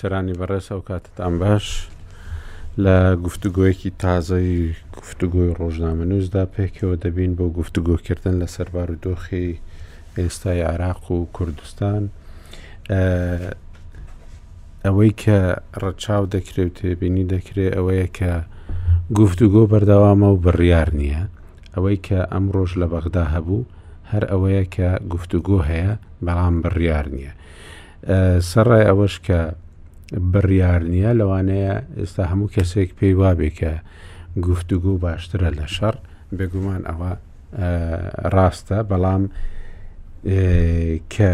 سەرانی بەڕێز ئەو کاتتان باش لە گفتوگوۆیەکی تازەی گفتوگوۆی ڕۆژنامە نووسدا پێکەوە دەبین بۆ گفتوگۆکردن لە سەربار و دۆخی ئێستای عراق و کوردستان ئەوەی کە ڕەچاو دەکرێ و تێبینی دەکرێ ئەوەیە کە گفتوگۆ بەردەوامە و بڕیار نییە ئەوەی کە ئەم ڕۆژ لە بەغدا هەبوو هەر ئەوەیە کە گفتوگۆ هەیە بەڵام بڕیار نییە سەڕای ئەوەش کە بڕیار نییە لەوانەیە ئێستا هەموو کەسێک پێی وابێ کە گفتوگو باشترە لە شەڕ بێگومان ئەوە ڕاستە بەڵام کە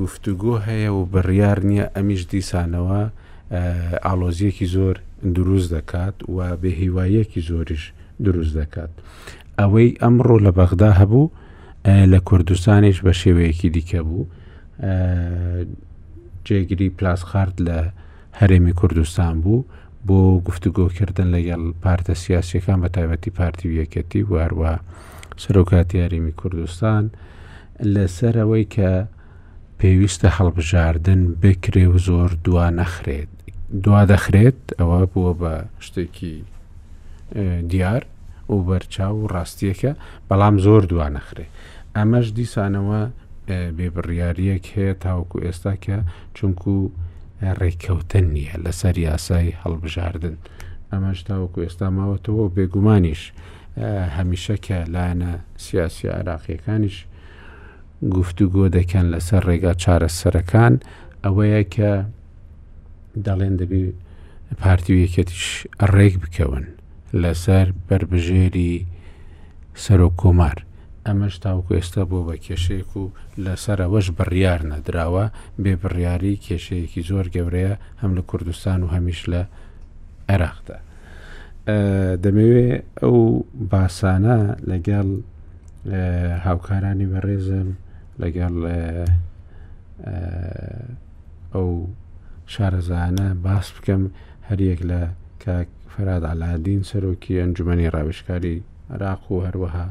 گفتوگۆ هەیە و بڕیار نییە، ئەمیش دیسانەوە ئاڵۆزییەکی زۆر دروست دەکات و بێهیواییەکی زۆریش دروست دەکات. ئەوەی ئەمڕۆ لە بەغدا هەبوو، لە کوردستانیش بە شێوەیەکی دیکە بوو. جێگری پلاسخارت لە هەرێمی کوردستان بوو بۆ گفتوگۆکردن لەگەڵ پارتە سیاسیەکان بە تایبەتی پارتی و یەکەتی و هەروە سەرۆکاتی هەرێمی کوردستان. لەسەر ئەوەی کە پێویستە هەڵبژاردن بکرێ و زۆر دوا نەخرێت دوا دەخرێت ئەوە بووە بە شتێکی دیار و بەرچاو و ڕاستیەکە بەڵام زۆر دوا نەخرێ ئەمەش دیسانەوە بێبڕیاریەک هەیە تاوەکو ئێستا کە چونکو ڕێککەوتن نییە لەسەر یاسای هەڵبژاردن ئەمەش تاوەکو ئێستا ماوەتەوە بێگومانیش هەمیشە کە لایەنە سیاسییە عێراقییەکانیش گفتوگۆ دەکەن لەسەر ڕێگا چارەسەرەکان ئەوەیە کە دەڵێن دەبی پارتی و یەکێتیش ڕێک بکەون لەسەر بربژێری سەرۆک کۆمار ئەمەش تاوکو ئێستا بۆ بە کێشەیەک و لەسەرەوەش بڕیار نەدراوە بێ بڕیاری کێشەیەکی زۆر گەورەیە هەم لە کوردستان و هەمیش لە عێراقدا. دەمەوێت ئەو باسانە لەگەڵ هاوکارانی بەڕێزم لەگەڵ ئەو شارەزانە باس بکەم هەریەک لە کاک فەراد عەلادین سەرۆکی ئەنجومەنی ڕاوێژکاری عێراق و هەروەها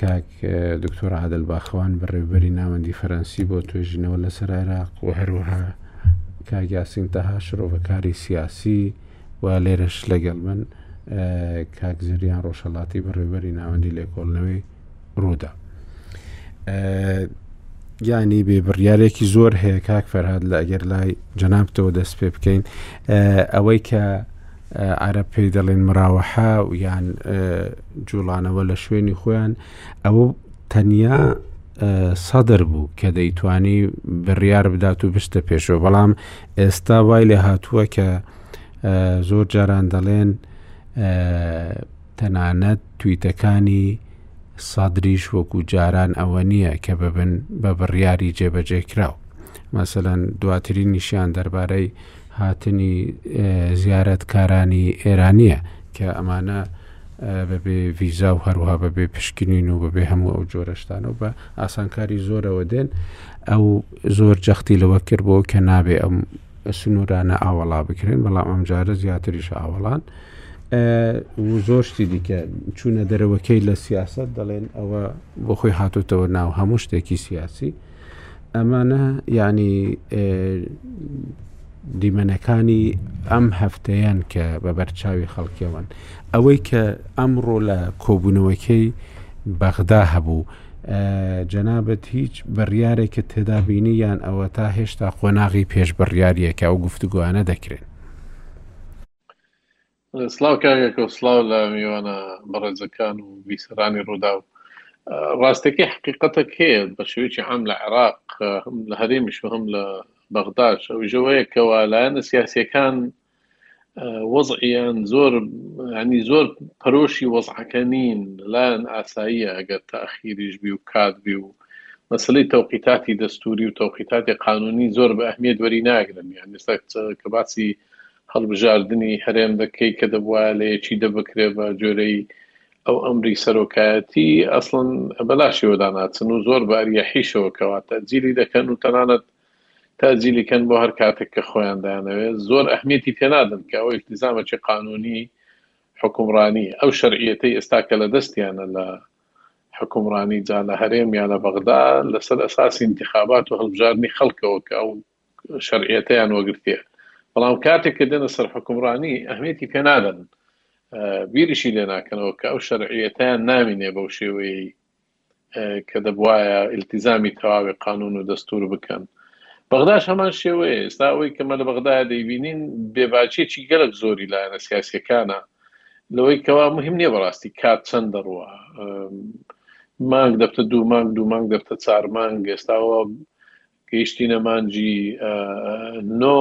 کاک دکتۆر عادل باخەوان بەڕێوبەری ناوەندی فەرەنسی بۆ توێژینەوە لەسەر عێراق و هەروەها کاگیاسین تەها شرۆڤەکاری سیاسی و لێرەش لەگەڵ من کاک زریان ڕۆژهڵاتی بەڕێوبەری ناوەندی لێکۆڵنەوەی ڕوودا گیانی بێ بڕیارێکی زۆر هەیە کاک فەرهاد لە ئەگەر لای جەنابتەوە دەست پێ بکەین ئەوەی کە عەرەب پێی دەڵێن مراوحە یان جوڵانەوە لە شوێنی خۆیان ئەوە تەنیا سەدر بوو کە دەیتوانی بڕیار بدات و بشتە پێشەوە بەڵام ئێستا وای لێ هاتووە کە زۆر جاران دەڵێن تەنانەت تویتەکانی سادریش وەکو جاران ئەوە نییە کە ببن بە بڕیاری جێبەجێ کراو مەسەەن دواترین نیشیان دەربارەی هاتنی زیارەتکارانی ئێرانییە کە ئەمانە بەبێ ڤیزا و هەروها بەبێ پشکنین و بەبێ هەموو ئەو جۆرەشتانە و بە ئاسانکاری زۆرەوە دێن ئەو زۆر جەختی لەوە کرد بۆ کە نابێ ئەم سنوورانە ئاوەڵا بکرێن بەڵام ئەمجارە زیاتریش ئاوەڵان زۆرشتی دیکە چوونە دەرەوەکەی لە سیاست دەڵێن ئەوە بۆ خۆی هاتوتەوە ناو هەموو شتێکی سیاسی ئەمانە یعنی دیمەنەکانی ئەم هەفتەیان کە بە بەرچاوی خەڵکیەوەن ئەوەی کە ئەمڕۆ لە کۆبوونەوەکەی بەغدا هەبوو جەنابەت هیچ بڕیارێکە تێدابینی یان ئەوە تا هێشتا قۆناغی پێش بڕیاریەکە ئەو گفتوگویانە دەکرێن سڵاو کاک ئەکۆ سڵاو لە میوانە بەڕێزەکان و بیسەرانی ڕووداو ڕاستەکەی حقیقەتە کێ بە شێوەیەکی عام لە عێراق هەم لە هەرێمیش و هەم لە بەغداش ئەو ژەوەیە کەوا لایەنە سیاسەکان وەزعیان زۆر ینی زۆر پەرۆشی وەزعەکە نین لایەن ئاساییە ئەگەر تاخیریش بی و کات بی و مەسلەی تەوقیتاتی دەستوری و تەوقیتاتی قانونی زۆر بە ئەهمیت وەری ناگرن یان ئێستا کە باسی هەڵبژاردنی هەرێم دەکەی کە دەبوایە لە یەکی دە بکرێ بە جۆرەی ئەو ئەمری سەرۆکایەتی ئەسڵەن بەلاشەوە داناچن و زۆر بە ئەریەحیشەوە کەوا تەجیلی دەکەن و تەنانەت تاجیلی کەن بۆ هەر کاتێک کە خۆیان دانەوێ زۆر ئەهمیەتی پێنادن کە ئەو التزامەکی قانونی حکومڕانی ئەو شەرعیەتەی ئێستا کە لە دەستیانە لە حکومڕانی جا لە هەرێم یا لە بەغدا لەسەر ئەساسی انتخابات و هەڵبژاردنی خەڵکەوە کە ئەو شەرعیەتەیان وەگرتیە بەڵام کاتێک کە دێنە سەر حوکمڕانی ئەهمیەتی پێ نادەن بیریشی لێ ناکەنەوە کە ئەو شەرعیەتیان نامینێ بەو شێوەیەی کە دەبواە ئلتیزامی تەواوی قانون و دەستور بکەن بەغداش هەمان شێوەیە ئێستا ئەوەی کەمە لە بەغدا دەیبینین بێباچێکی گەلک زۆری لایەنە سیاسەکانە لەوەی کەوا مهم نییە بەڕاستی کات چەند دەڕوە مانگ دەبتە دوو مانگ دوو مانگ دەبتە چار مانگ ئێستاوە گەیشتینە مانگی نۆ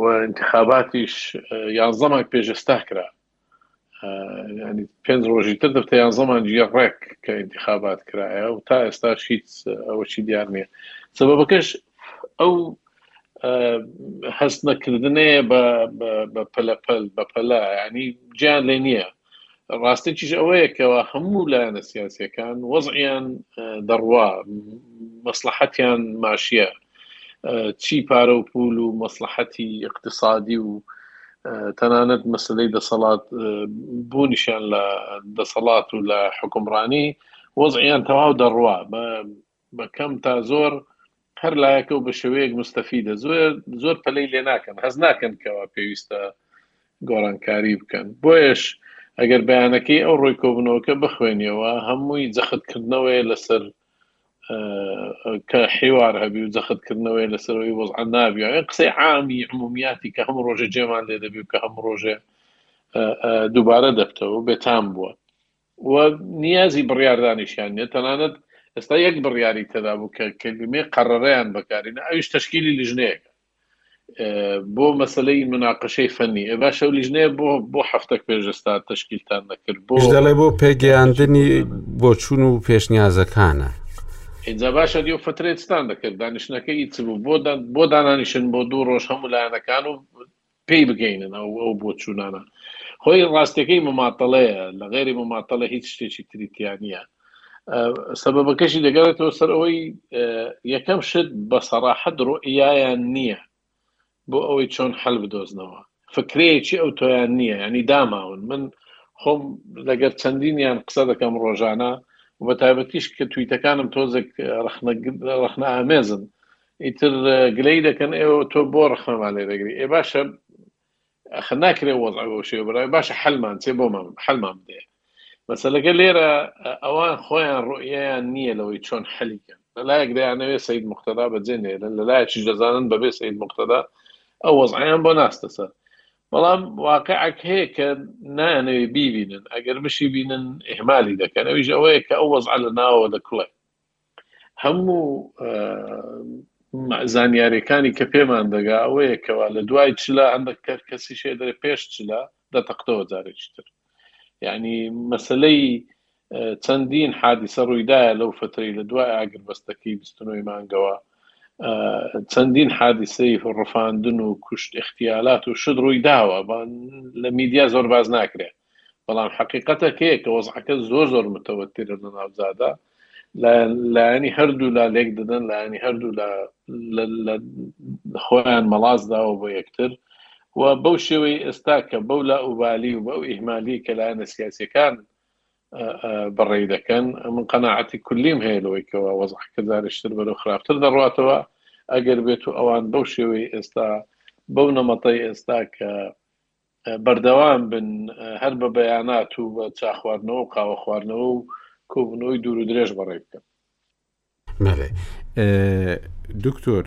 و انتخاباتیش یانزە مانگ پێش ئێستا کرا ینی پێنج ڕۆژی تر دەفتە یانزە مانگی ڕێک کە انتخابات کرایە و تا ئێستا شیت ئەوەی دیار نیە سەبەکەش ئەو هەست نەکردنەیە بە پەلەپەل بە پەلا ینی جیان لێ نییە ڕاستییش ئەوەیە کەوا هەموو لایەنە سیاسییەکان وەزعیان دەڕوا، مەسڵەحەتیان ماشییە، چی پارە و پوول و مەسڵەحەتی ئیقتیسادی و تەنانەت مەسەلەی دەسەڵات بوونیشان لە دەسەڵات و لە حوکمڕانی وەزعیان تەواو دەڕوا. بە کەم تا زۆر هەر لایەکە و بە شێوەیەک مستەفیدە زۆر زۆر پەلەی لێ ناکەن هەست ناکەن کەوا پێویستە گۆڕانکاری بکەن بۆیش ئەگەر بەیانەکەی ئەو ڕۆی کۆبنەوەکە بخوێنیەوە هەمووی جەختکردنەوەی لەسەر کە حیوار هەبی و جەختکردنەوەی لەسەرەوەی وەز نابی قسەی عامی عمومیاتی کە هەموو ڕۆژە جێمان لێ دەبی و کە هەموو ڕۆژێ دووبارە دەبتەوە بێتام بووە و نیازی بڕیاردانیشیان نیە، تەنانەت ئێستا یەک بڕیاری تێدابوو کە کەلیمەی قەرەرەیان بەکارهێنا ئەویش تەشکیلی لیژنەیەکە بۆ مەسلەی مناقشەی فەنی ئێ باشە و لیژنەیە بۆ بۆ هەفتەک پێشستا تەشکیلتان نەکرد بۆ دەڵێ بۆ پێگەیاندنی بۆچون و پێشنیازەکانە ئینجا باشە دیو فترێتستان دەکرد دانیشتنەکەی چ بوو بۆ بۆ دانانیشن بۆ دوو ڕۆژ هەموو لایەنەکان و پێی بگەینن ئەو ئەو بۆچوونانە خۆی ڕاستەکەی مماتەڵەیە لە غێری مماتەڵە هیچ شتێکی تریتیانە سەبەکەشی دەگەڕێتەوە سەر ئەوەی یەکەم شت بە سەراحەت ڕۆئیایان نییە بۆ ئەوەی چۆن حل بدۆزنەوە فکرەیەکی ئەو تۆیان نییە ینی داماون من خۆم لەگەر چەندینیان قسە دەکەم ڕۆژانە بە تایبەتیش کە تویتەکانم تۆزێک ڕخنە ئامێزن ئیتر گلەیی دەکەن ئێوە تۆ بۆ ڕخنەمان لێ دەگری ئێ باشە ئەخە ناکرێ وەزع بەو شێوە بڕای باشە حەلمان چێ بۆمان حەلمان بدەیە مەسەلەکە لێرە ئەوان خۆیان ڕۆیان نییە لەوەی چۆن حەلیکەن لەلایەک دەیانەوێ سید مختدا بەجێ نێرن لەلایەکیش دەزانن بەبێ سید مختدا ئەو وەزعیان بۆ ناستە سەر بەڵام واقعک هەیە کە نانەوێ بیبینن ئەگەر بشی بینن ئهمالی دەکەن ئەویش ئەوەیە کە ئەو وەزع لە ناوە دەکڵێ هەموو زانیاریەکانی کە پێمان دەگا ئەوەیە کەوا لە دوای چلا هەندێک کەر کەسی شێ دەێ پێش چلا دەتەقتەوە جارێکی تر یعنی مەسلەی چەندین حادیسە ڕوویدایە لەو فتری لە دوای ئاگر بەستەکەی بستنەوەی مانگەوە چەندین حادیسەی ڕفاندن و کوشت اختیالات و شت ڕووی داوە لە میدیا زۆر باز ناکرێت بەڵام حەقیقەتەک هەیە کە وەزعەکە زۆر زۆر متەوەترە لە ناوزادا لایەنی هەردوو لا لێک دەدەن لایەنی هەردوو لە خۆیان مەڵاس داوە بۆ یەکتر و بەو شێوەی ئێستا کە بەو لا ئوبالی و بەو ئیهمالی کە لایەنە سیاسەکان بەڕێی دەکەن من قەنەعەتی کلیم هەیە لەوەی کەەوە وەزحکە زارشتر بەرەو خراپتر دەڕاتەوە ئەگەر بێت و ئەوان بەو شێوەی ئێستا بەو نەمەتەی ئێستا کە بەردەوام بن هەر بە بەیانات و بە چا خواردنەوە و قاوە خواردنەوە و کۆبوونەوەی دوور و درێژ بەڕێ بکەن. بەێ دکتۆر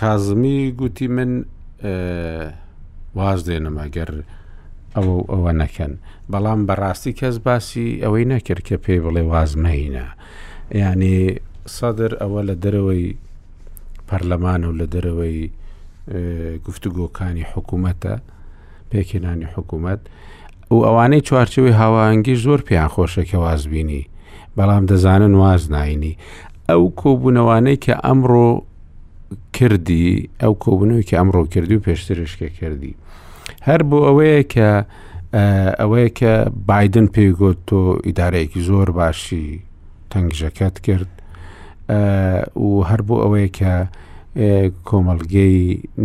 کازمی گوتی من واز دێنم ئەگەر ئەوە ئەوە نەکەن بەڵام بەڕاستی کەس باسی ئەوەی نەکرد کە پێی بڵێ وازمەینە ینی سەدر ئەوە لە دەرەوەی پەرلەمانە و لە دەرەوەی گفتوگۆکانی حکوومەتە پێکهێنانی حکوومەت و ئەوانەی چوارچەوەی هاوانگی زۆر پێیان خۆشە کە وازبینی بەڵام دەزانن واز ناینی ئەو کۆبوونەوانەی کە ئەمڕۆ کردی ئەو کۆبوونەوەی کە ئەمڕۆ کردی و پێشترشکە کردی هەر بۆ ئەوەیە کە ئەوەیە کە بادن پێی گوت تۆ ئیدارەیەکی زۆر باشی تەنگژەکەت کرد و هەر بۆ ئەوەیە کە کۆمەلگەی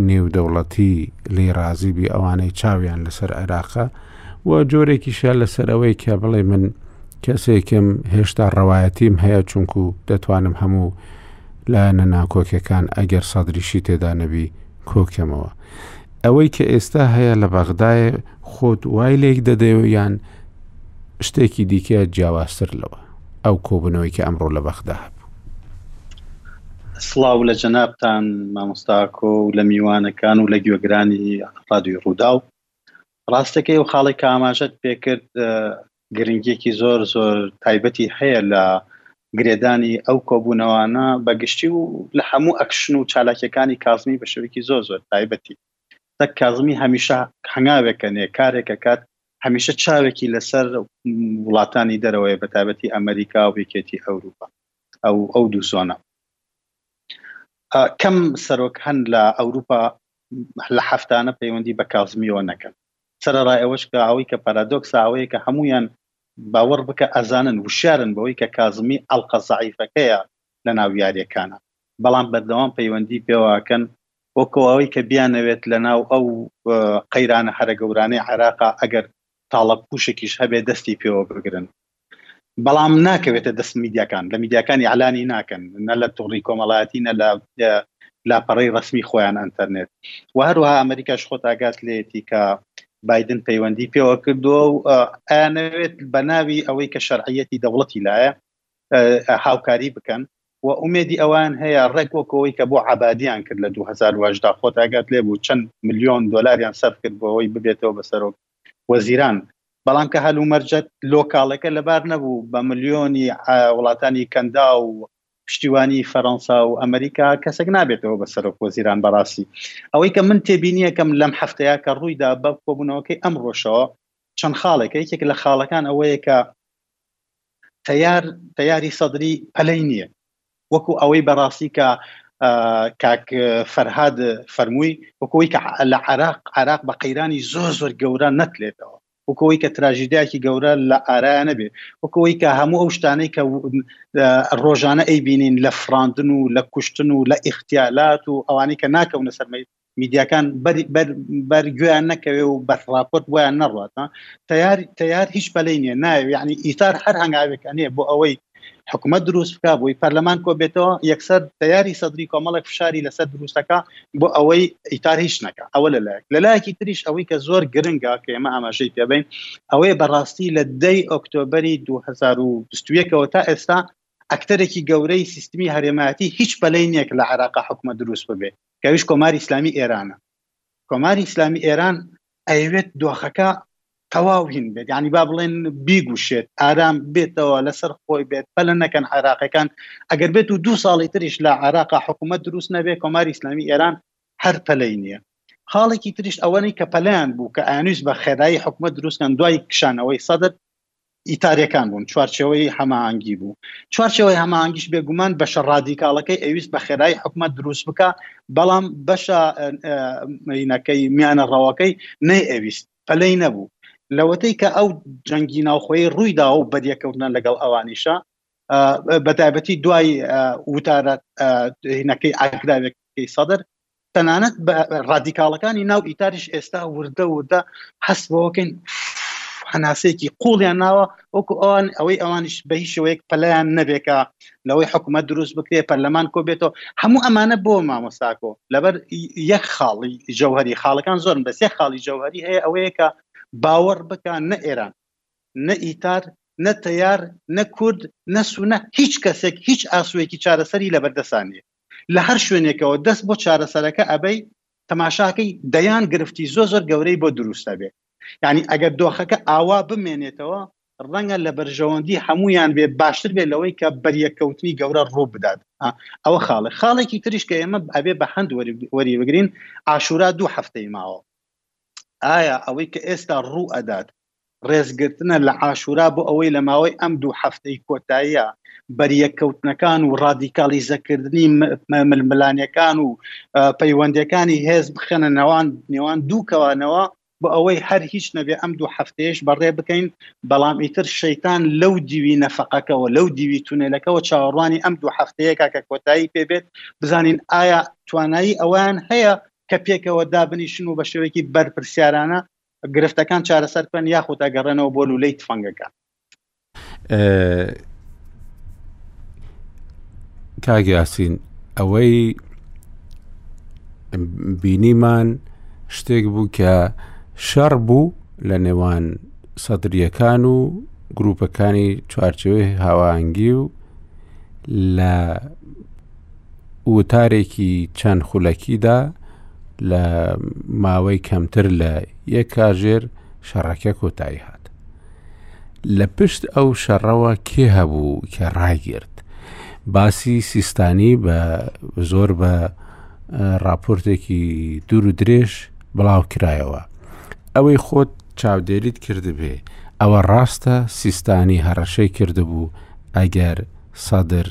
نێودەوڵەتی لی ڕازی بی ئەوانەی چاویان لەسەر عێراقە و جۆرێکیشە لەسەرەوەی کە بڵێ من کەسێکم هێشتا ڕەوایەتیم هەیە چونکو دەتوانم هەموو لایەنە ناکۆکەکان ئەگەر سەدریشی تێدا نەبی کۆکەمەوە. ئەوەی کە ئێستا هەیە لە بەغدایە خۆت وای لێک دەدەوە یان شتێکی دیکە جیاوازتر لەوە. ئەو کۆبوونەوەی کە ئەمڕۆ لە بەغدا هەبوو. سڵاو لە جەنابتان مامۆستا ئاکۆ و لە میوانەکان و لە گوێگرانی ڕادیۆی ڕووداو. ڕاستەکەی و خاڵی کە ئاماژەت پێکرد گرنگیەکی زۆر زۆر تایبەتی هەیە لە گرێدانی ئەو کۆبوونەوانە بە گشتی و لە هەموو ئەکشن و چالاکیەکانی کازمی بە شێوەیەکی زۆر زۆر تایبەتی. سەگ کازمی هەمیشە هەنگاوێک ئەنێ کارێک ئەکات هەمیشە چاوێکی لەسەر وڵاتانی دەرەوەیە بەتابەتی ئەمەریکا و یەکێتی ئەوروپا ئەو ئەو دوو زۆنە کەم سەرۆک هەن لە ئەوروپا لە هەفتانە پەیوەندی بە کازمیەوە نەکەن سەرڕای ئەوەش کە ئەوەی کە پارادۆکس ئەوەیە کە هەمویان باوەڕ بکە ئەزانن وشارن بەوەی کە کازمی ئەڵقە زعیفەکەیە لە ناو یاریەکانە بەڵام بەردەوام پەیوەندی پێواکەن وەکو ئەوەی کە بیانەوێت لە ناو ئەو قەیرانە هەرە گەورانەی عێراقا ئەگەر تاڵە پووشێکیش هەبێ دەستی پێوە بگرن بەڵام ناکەوێتە دەست میدیاکان لە میدیاکان ئیعلانی ناکەن نە لە تۆڕی کۆمەڵایەتی نە لە لاپەڕەی ڕەسمی خۆیان ئەنتەرنێت و هەروەها ئەمریکاش خۆت ئاگات لێتی کە بایدن پەیوەندی پێوە کردووە و ئەیانەوێت بە ناوی ئەوەی کە شەرعیەتی دەوڵەتی لایە هاوکاری بکەن و ئومێدی ئەوان هەیە ڕێک وەک ئەوەی کە بۆ عەبادیان کرد لە دوو هەزار و هەژدە خۆت ئاگات لێ بوو چەند ملیۆن دۆلاریان سەرف کرد بۆ ئەوەی ببێتەوە بە سەرۆک وەزیران بەڵام کە هەلومەرجە لۆکاڵەکە لەبار نەبوو بە ملیۆنی وڵاتانی کەندا و پشتیوانی فەرەنسا و ئەمریکا کەسێک نابێتەوە بە سەرۆک وەزیران بەڕاستی ئەوەی کە من تێبینیەکەم لەم هەفتەیە کە ڕوویدا بە کۆبوونەوەکەی ئەم ڕۆژەوە چەند خاڵێکە یەکێک لە خاڵەکان ئەوەیە کە تەیار تەیاری سەدری پەلەی نییە وەکو ئەوەی بەڕاستی کە کاک فەرهاد فەرمووی وەکەوەی کە لە عراق عراق بە قەیرانی زۆر زۆر گەورە نەتلێتەوە وەکەوەی کە تراژیدایکی گەورە لە ئارایە نەبێت وەکەوەی کە هەموو ئەو شتانەی کە ڕۆژانە ئەی بینین لە فراندن و لە کوشتن و لە ئیختیالات و ئەوانەی کە ناکەونە سەرمەی میدیاکان بەر گوێیان نەکەوێ و بەس ڕاپۆرت بۆیان نەڕات تیار تیار هیچ پەلەی نیە ناوێ یعنی ئیتار هەر هەنگاوێک ئەنێ بۆ ئەوەی حکوومەت دروست بکە بۆی پەرلەمان کۆ بێتەوە یەکسەر تیاری سەدرری کۆمەڵێک فشاری لەسەر دروستەکە بۆ ئەوەی ئیتار هیچ نەکە ئەوە لە لایەک لە لایەکی تریش ئەوەی کە زۆر گرنگە کە ئێمە ئاماژەی پێبین ئەوەی بەڕاستی لە دەی ئۆکتۆبری 2021ەوە تا ئێستا ئەکتەرێکی گەورەی سیستمی هەرێمایەتی هیچ پەلەی نیەک لە عێراقا حکومە دروست ببێت کە ئەویش کۆماری ئیسلامی ئێرانە. کۆماری ئیسلامی ئێران ئەیەوێت دۆخەکە تەواو هین بێت، یانی با بڵێن بیگوشێت، ئارام بێتەوە، لەسەر خۆی بێت، پەلە نەکەن عێراقیەکان، ئەگەر بێت و دوو ساڵی تریش لە عێراقا حکوومەت دروست نەبێت، کۆماری ئیسلامی ئێران هەر پەلەی نییە. خاڵێکی تریش ئەوەی کە پەلەیان بوو کە ئەیانویست بە خێرایی حکوومەت دروست بکەن دوای کشانەوەی سەدر، ئیتاریەکان بوون چوارچێوەی هەماهەنگی بوو چوارچێوەی هەماهەنگیش بێگومان بەشە ڕادیکاڵەکەی ئەویست بە خێرایی حکومەت دروست بکە بەڵام بەشە مینەکەی میانە ڕەوەکەی نەی ئەویست پەلەی نەبوو لەوەتەی کە ئەو جەنگی ناوخۆی ڕوویدا و بەریەکەوتنە لەگەڵ ئەوانیشە بەتایبەتی دوای وتارە هینەکەی ئاکراوێکی سەدر تەنانەت بە ڕادیکاڵەکانی ناو ئیتاریش ئێستا وردە وردە حەس بۆکەین هەناسێکی قوڵیان ناوە وەکو ئەوان ئەوەی ئەوانش بە هیچ شوەیەک پەلیان نەبێکە لەوەی حکوومەت دروست بکرێ پەرلەمان کۆ بێتەوە هەموو ئەمانە بۆ مامۆستاکۆ لەبەر یەک خاڵی جەوهری خاڵەکان زۆرن بەس یەک خاڵی جەوهری هەیە ئەوەیە کە باوەڕ بکان نە ئێران نە ئیتار نە تەیار نە کورد نە سوونە هیچ کەسێک هیچ ئاسوویەکی چارەسەری لە بەردەسانە لە هەر شوێنێکەوە دەست بۆ چارەسەرەکە ئەبەی تەماشاکەی دەیان گرفتی زۆر زۆر گەورەی بۆ دروستە بێ یعنی ئەگەر دۆخەکە ئاوا بمێنێتەوە ڕەنگە لە بەرژەوەندی هەمویان بێ باشتر بێت لەوەی کە بەریەککەوتنی گەورە ڕوو بدات ئەوە خاڵێک خاڵێکی تریش کە ئێمە ئەبێ بە هەند وەری بگرین ئاشورا دوو هەفتەی ماوە ئایا ئەوەی کە ئێستا ڕوو ئەدات ڕێزگرتنە لە عاشورا بۆ ئەوەی لە ماوەی ئەم دوو هەفتەی کۆتاییە بەریەککەوتنەکان و ڕادیکالیزەکردنی ململانەکان و پەیوەندەکانی هێز بخەنە نەوان نێوان دوو کەوانەوە بۆ ئەوەی هەر هیچ نەبێ ئەم دوو هەفتەیەش بەڕێ بکەین بەڵام ئیتر شەیتان لەو دیوی نەفقەکەەوە لەو دیوی تونێلەکەەوە چاوەڕوانی ئەم دوو هەفتەیەکە کە کۆتایی پێبێت بزانین ئایا توانایی ئەوان هەیە کە پێکەوە دابنیشن و بە شێوەیەکی بەرپرسیارانە گرفتەکان چارەسەر بکەن یاخود ئەگەڕێنەوە بۆ لولەی تفەنگەکان. کاک یاسین ئەوەی بینیمان شتێک بوو کە شەڕ بوو لە نێوان سەدریەکان و گروپەکانی چوارچەوەی هاوانگی و لە وتارێکی چەند خولەکیدا لە ماوەی کەمتر لە یەک کاژێر شەڕەکە کۆتایی هات لە پشت ئەو شەڕەوە کێ هەبوو کە ڕاگرت باسی سیستانی بە زۆر بە راپۆرتێکی دوور و درێژ بڵاو کرایەوە ئەوەی خۆت چاودێریت کردبێ ئەوە ڕاستە سیستانی هەڕەشەی کردبوو ئەگەر سەدر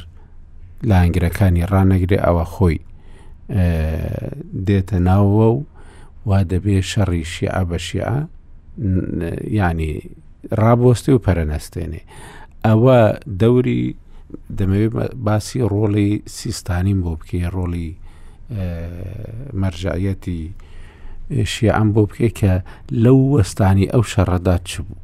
لایەنگرەکانی ڕانەگرێ ئەوە خۆی دێتە ناوەوە و وا دەبێ شەڕی شیعە بە شیعە ینی ڕابۆستی و پەرەنەستێنێ ئەوە دەوری دەمەوێت باسی ڕۆڵی سیستانیم بۆ بکەی ڕۆڵی مەرجایەتی شیعەم بۆ بکەی کە لەو وەستانی ئەو شەڕەدا چ بوو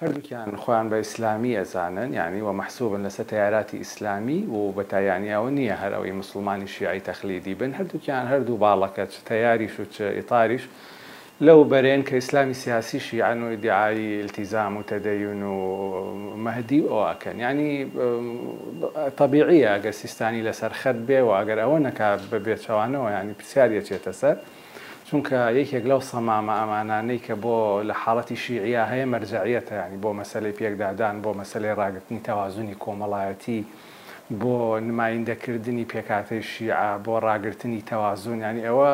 هەردووکیان خۆیان بە ئیسلامی ئەزانن یانی وە مەحسوبن لەسەر تەیاراتی ئیسلامی و بە تا یانی ئەوە نیە هەر ئەوی موسڵمانی شیعەی تەخلیدی بن هەردووکیان هەردوو باڵەکە چ تەیاریش و چ ئیتاریش لەو بەرێن کە ئیسلامی سیاسی شیعەن و ئیدیعای ئیلتیزام و تەدەیون و مەهدی و ئەوە ئەکەن یانی تەبیعیە ئەگەر سیستانی لەسەر خەت بێ و ئەگەر ئەوە نەکا بە بێچەوانەوە یانی پرسیار ئەچێتە سەر چونکە یەکێک لەو صەمامە ئەمانانەی کە بۆ لە حاڵەتی شیعیە هەیە مەرجەعیەتە یانی بۆ مەسەلەی پێکدادان بۆ مەسەلەی ڕاگرتنی تەوازونی کۆمەڵایەتی بۆ نمایندە کردنی پێکهاتەی شیعە بۆ ڕاگرتنی تەوازون یانی ئەوە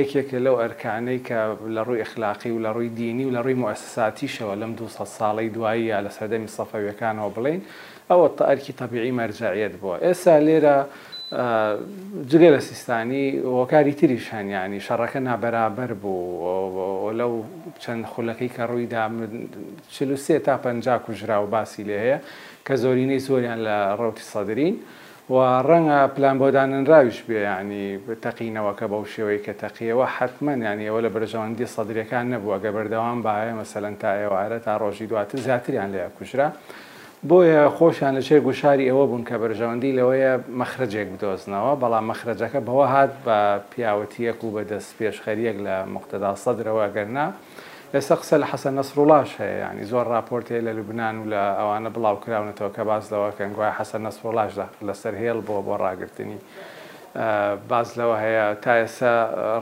یەکێکە لەو ئەرکانەی کە لە ڕووی ئەخلاقی و لە ڕووی دینی و لە ڕووی موئەسساتیشەوە لەم دوو سەد ساڵەی دواییا لە سەردەمی صەفەویەکانەوە بڵێین ئەوەتە ئەرکی تەبیعی مەرجەعیەت بووە. ئێستا لێرە جگە لە سیستانی هۆکاری تریش هەن، یانی شەڕەکە نابەرابەر بوو و لەو چەند خولەکەی کە ڕوویدا چل و سێ تا پەنجا کوژراو باسی لێ هەیە کە زۆرینەی زۆریان لە ڕەوتی سەدرین و ڕەنگە پلان بۆ دانەنراویش بێ یانی تەقینەوەکە بەو شێوەی کە تەقیەوە حەتمەن یانی ئەوە لە بەرژەوەندی سەدریەکان نەبوو ئەگەر بەردەوام بایە مەسەلەن تا ئێوارە تا ڕۆژی دواتر زیاتریان لێ ئەکوژرا بۆیە خۆشیان لە چێ گوشاری ئەوە بوون کە بەرژەوەندی لەوەیە مەخرەجێک بدۆزنەوە، بەڵام مەخرەجەکە بەوە هات بە پیاوەتییەک و بە دەستپێشخەرییەک لە موقتەدا سەدرەوە، ئەگەر نا ئێستا قسە لە حەسەن نەسروڵاش هەیە، یانی زۆر ڕاپۆرت هەیە لە لوبنان و لە ئەوانە بڵاو کراونەتەوە کە باس لەوە ئەکەن گوایە حەسەن نەسروڵاش لە سەر هێڵ بووە بۆ ڕاگرتنی باس لەوە هەیە تا ئێستا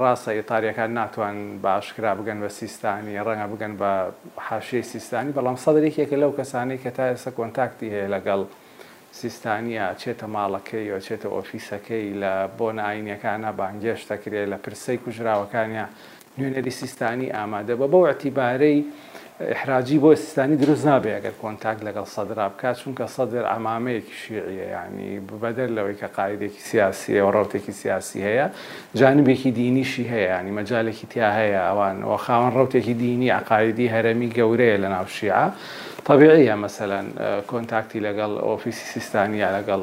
ڕاستە ئیتالییەکان ناتوانن بە ئاشکرا بگەن بە سیستانی، ڕەنگە بگەن بە حاشیەی سیستانی، بەڵام سەدر یەکێکە لەو کەسانەی کە تا ئێستا کۆنتاکتی هەیە لەگەڵ سیستانی، ئەچێتە ماڵەکەی، ئەچێتە ئۆفیسەکەی، لە بۆنە ئاینییەکانە بانگێشت ئەکرێ، لە پرسەی کوژراوەکانیا، نوێنەری سیستانی ئامادە بە بەو ئەتیبارەی ئحراجی بۆ سیستانی دروست نابێ ئەگەر کۆنتاک لەگەڵ سەدرا بکات چونکە سەدر ئەمامەیەکی شیعە ینی بەدەر لەوەی کە قاعدێکی سیاسیە و ڕوتێکی سیاسی هەیە جانبێکی دینیشی هەیە ینی مەجالێکی تیا هەیە ئەوان و خاوەن ڕوتێکی دینی عقاعدی هەرەمی گەورەیە لە ناو شیعە طبیعیە مەسەلەن کۆنتاکتی لەگەڵ ئۆفیسی سیستانی یا لەگەڵ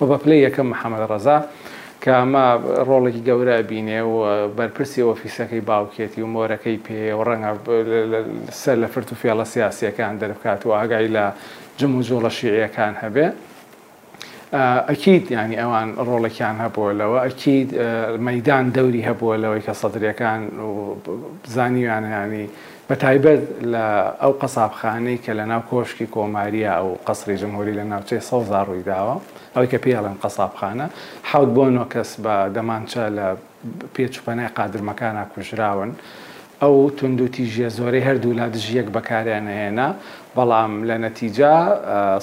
و بە پلەی یەکەم محەمەد ڕەزا کە ئەمە ڕۆڵێکی گەورە ئەبینێ و بەرپرسی ئۆفیسەکەی باوکیەتی و مۆرەکەی پێیە و ڕەنگە سەر لە فرت و فێڵە سیاسیەکان دەربکات و ئاگای لە جم و جوڵە شیعیەکان هەبێ ئەکید ینی ئەوان ڕۆڵێکیان هەبووە لەوە ئەکید مەدان دەوری هەبووە لەوەی کە سەدرەکان زانیویانیانی بەتایبەت لە ئەو قەسابخانەی کە لەناو کۆشکی کۆمارییە و قەسری جمهوری لە ناوچەی سەوزا ڕوویداوە، ئەوەی کە پێی ئەڵێن قەسابخانە، حەوت بۆ نۆ کەس بە دەمانچە لە پێچ و پەنای قادرمەکانا کوژراون. ئەو توندوتیژییە زۆرەی هەردوولا دژی یەک بەکاریان نەهێنا، بەڵام لە نەتیجە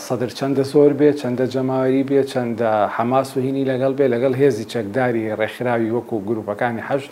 سەدر چەندە زۆر بێ، چەندە جەماوەری بێ، چەندە حەماس و هینی لەگەڵ بێ، لەگەڵ هێزی چەکداری ڕێکخراوی وەکو گروپەکانی حەشد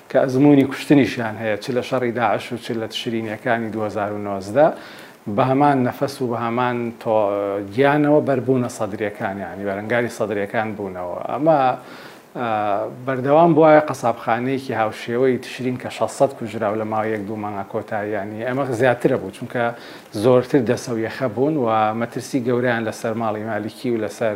کە ئەزموونی کوشتنیشیان هەیە چ لە شەڕی داعش و چ لە تشرینییەکانی دوو هەزار و نۆزدە بە هەمان نەفەس و بە هەمان تۆ گیانەوە بەر بوونە سەدرییەکان یانی بەرەنگاری سەدرییەکان بوونەوە ئەمە بەردەوام بوایە قەسابخانەیەکی هاوشێوەی تشرین کە 600 کوژراو لە ماوە یەک دوو مانگا کۆتاییانی ئەمە زیاترە بوو چونکە زۆرتر دەسە و یەخە بوون و مەترسی گەوریان لەسەر ماڵی مالکی و لەسەر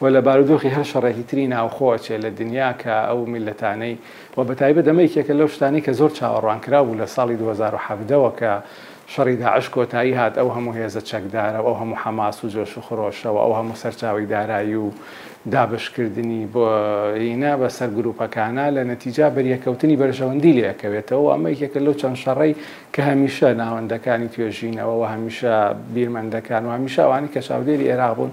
و لە بارودۆخی هەر شەڕێکی تری ناوخۆ ئەچێ لە دنیا کە ئەو میللەتانەی و بە تایبەت ئەمە یەکێکە لەو شتانەی کە زۆر چاوەڕوان کراو بوو لە ساڵی دوو هەزار و حەڤدە وە کە شەڕی داعش کۆتایی هات ئەو هەموو هێزە چەکدارە و ئەو هەموو حەماس و جۆش و خرۆشە و ئەو هەموو سەرچاوەی دارایی و دابەش کردنی بۆینە بە سەر گروپەکانە لە نەتیجا بەریەکەوتنی بەرژەوەندی لێ ئەکەوێتەوە و ئەمە یەکێکە لەو چەند شەڕەی کە هەمیشە ناوەندەکانی توێژینەوە و هەمیشە بیرمەندەکان و هەمیشە ئەوانەی کە چاودێری ئێراق بوون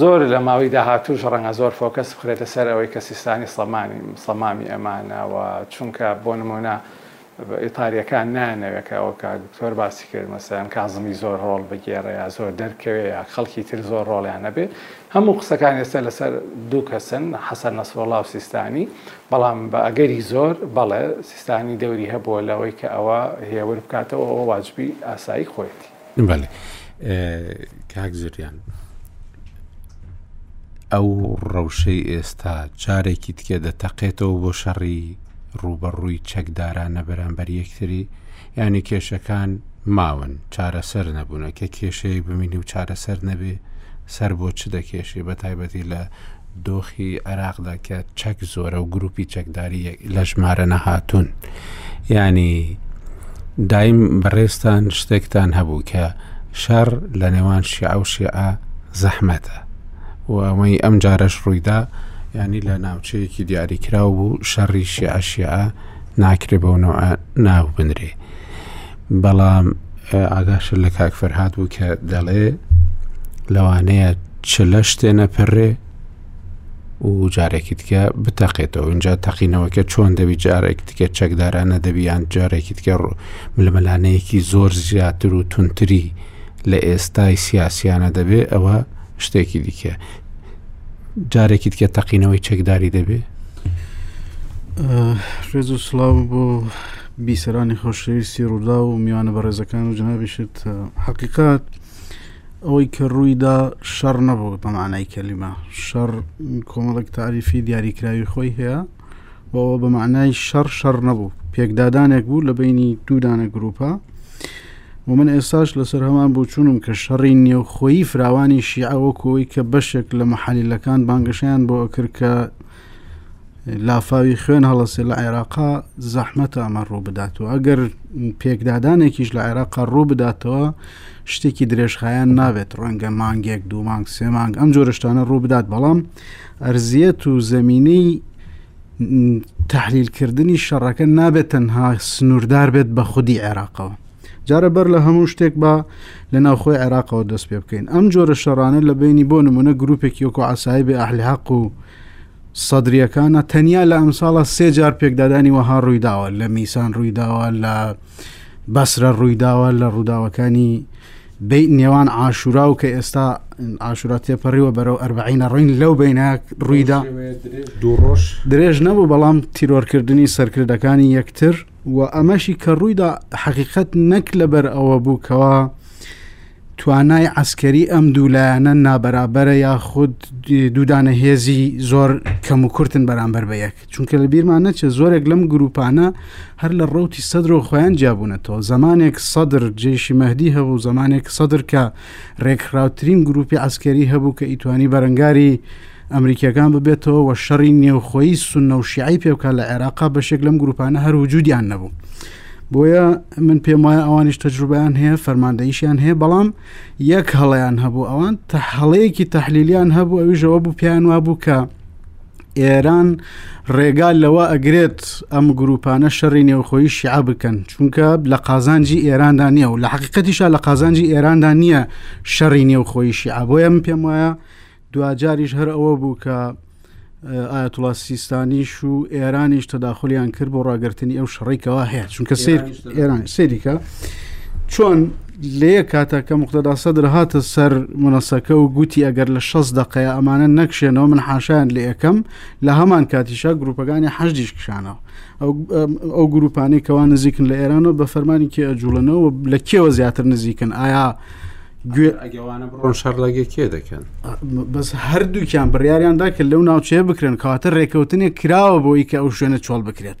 زۆر لە ماوەی داهاتووش ڕەنگە زۆر فۆکەس بخرێتە سەر ئەوەی کە سیستانی سڵەمانی سڵەمامی ئەمانەوە چونکە بۆ نمونە ئیتاریەکان نانەوێت کە ئەوکە دکتۆر باسی کرد مەسەن کازمی زۆر ڕۆڵ بگێڕێ یا زۆر دەرکەوێ یا خەڵکی تر زۆر ڕۆڵیان نەبێ هەموو قسەکان ئێستا لەسەر دوو کەسن حەسەن نەسرۆڵا و سیستانی بەڵام بە ئەگەری زۆر بەڵێ سیستانی دەوری هەبووە لەوەی کە ئەوە هێور بکاتەوە ئەوە واجبی ئاسایی خۆیەتی بەڵێ کاک زریان ئەو ڕەوشەی ئێستا جارێکی تکێ دەتەقێتەوە بۆ شەڕی ڕوبەڕووی چەکدارانە بەرامبەر یەکتری یانی کێشەکان ماون چارەسەر نەبوونە کە کێشەیەک بمینی و چارەسەر نەبێ سەر بۆ چ دەکێشێ بە تایبەتی لە دۆخی عێراقدا کە چەک زۆرە و گروپی چەکداری لە ژمارە نەهاتون ینی دایم بەڕێستان شتێکتان هەبوو کە شەڕ لە نێوان شیعە و شیعە زەحمەتە و ئەمەی ئەم جارەش ڕوویدا ینی لە ناوچەیەکی دیاریکراو بوو شەڕی شیعە شیعە ناکرێ بەەوە ناو بنرێ بەڵام ئاگاشت لە کاک فەرهاد بوو کە دەڵێ لەوانەیە چلە شتێ نەپەرێ و جارێکی دیکە بتەقێتەوە اینجا تەقینەوەکە چۆن دەبی جارێک دیکە چەکدارانە دەبیان جارێکی دیکە ململانەیەکی زۆر زیاتر و تونتری لە ئێستای سیاسیانە دەبێ ئەوە شتێکی دیکە جارێکی دیکە تەقینەوەی چەکداری دەبێ ڕێز و سلااو بۆ بیسەرانی خۆشەویستی ڕوودا و میوانە بەڕێزەکان و جنابیشت حقیقات ئەوەی کە ڕوویدا شەڕ نەبوو بەمانای کەلیمە شەڕ کۆمەڵک تعریفی دیاریکراوی خۆی هەیە بەوە بە معنای شەڕ شەڕ نەبوو پێکدادانێک بوو لە بینی دوودانە گروپە و من ئێستاش لەسەر هەمان بۆ چوونم کە شەڕی نێوخۆیی فراوانی شیعەوە کۆی کە بەشێک لە مححلیلەکان بانگەشیان بۆ ئەکرد کە لافاوی خوێن هەڵەسێ لە عێراقا زەحمەتە ئەمە ڕوو بداتەوە ئەگەر پێکدادانێکیش لە عێراقا ڕوو بداتەوە شتێکی درێژخایەن نابێت ڕەنگە مانگێک دوو مانگ سێ مانگ ئەم جۆرەشتانە ڕوو بدات بەڵام ئەرزیەت و زمینەی تحلیلکردنی شەڕەکە نابێت تەنها سنووردار بێت بە خودی عێراقەوە جارە بەر لە هەموو شتێک با لە ناوخۆی عێراقەوە دەست پێ بکەین ئەم جۆرە شەڕانە لە بینی بۆ نمونە گروپێکی وەکو عسای بێ ئەحلحق و سەدریەکانە تەنیا لە ئەم ساڵە سێ جار پێکدادانی وەها ڕوویداوە لە میسان ڕوویداوە لە بەسرە ڕوویداوە لە ڕووداوەکانی بی نێوان ئاشورا و کە ئێستا ئاشورا تێپەڕیوە بەرەو ئەربعینە ڕوین لەو بینە ڕوویدا درێژ نەبوو بەڵام تیرۆرکردنی سەرکردەکانی یەکتر و ئەمەشی کە ڕوویدا حەقیقەت نەک لەبەر ئەوە بوو کەوا توانای عسکەری ئەم دوو لایەنە نابەرابەرە یاخود دوودانە هێزی زۆر کەم و کورتن بەرامبەر بە یەک چونکە لە بیرمان نەچێت زۆرێک لەم گروپانە هەر لە ڕوتی سەدرۆ خۆیان جیابوونەتەوە زمانێک سەدر جێشی مەهدی هەبوو زمانێک سەدر کە ڕێکخراوترین گروپی عسکەری هەبوو کە ئیتوانی بەرەنگاری ئەمریکیەکان ببێتەوە و شەڕی نێوخۆی سنە و شیعی پێوکە لە عێراقا بەشێک لەم گروپانە هەر وجودیان نەبوو بۆیە من پێم وایە ئەوانیش تەجروبیان هەیە فەرماندەیشیان هەیە بەڵام یەک هەڵیان هەبوو ئەوان هەڵەیەکی تەحلیلیان هەبوو ئەویشەوە بوو پیان وا بوو کە ئێران ڕێگا لەوە ئەگرێت ئەم گروپانە شەڕی نێوخۆی شیع بکەن چونکە لە قازانجی ئێراندا نییە و لە حقیقەتیشا لە قازانجی ئێراندا نییە شەڕی نێوخۆی شیع بۆیە من پێم وایە دواجاریش هەر ئەوە بوو کە ئایەتوڵا سیستانیش و ئێرانیش تەداخلیان کرد بۆ ڕاگررتنی ئەو شەڕی کەوا هەیە چونکە سیر ئێران سریکە چۆن لێ کاتەکە مختدا سەدر هاتە سەر منەسەکە و گوتی ئەگەر لە شەست دقەیە ئەمانە نەکشێنەوە من حاشان لە یەکەم لە هەمان کاتیشا گروپەکانی حەجدیش کشانەوە ئەو گروپانەی کەوا نزیکن لە ئێرانەوە بە فەرمانی کێ ئەجوڵنەوە لە کێوە زیاتر نزیکن ئایا گوێ ئەگەوانە بڕۆن شەر لەگە کێ دەکەن بەس هەردووکیان بڕیاریاندا کە لەو ناوچەیە بکرێن کاتە ڕێکەوتنێک کراوە بۆی کە ئەو شوێنە چۆڵ بکرێت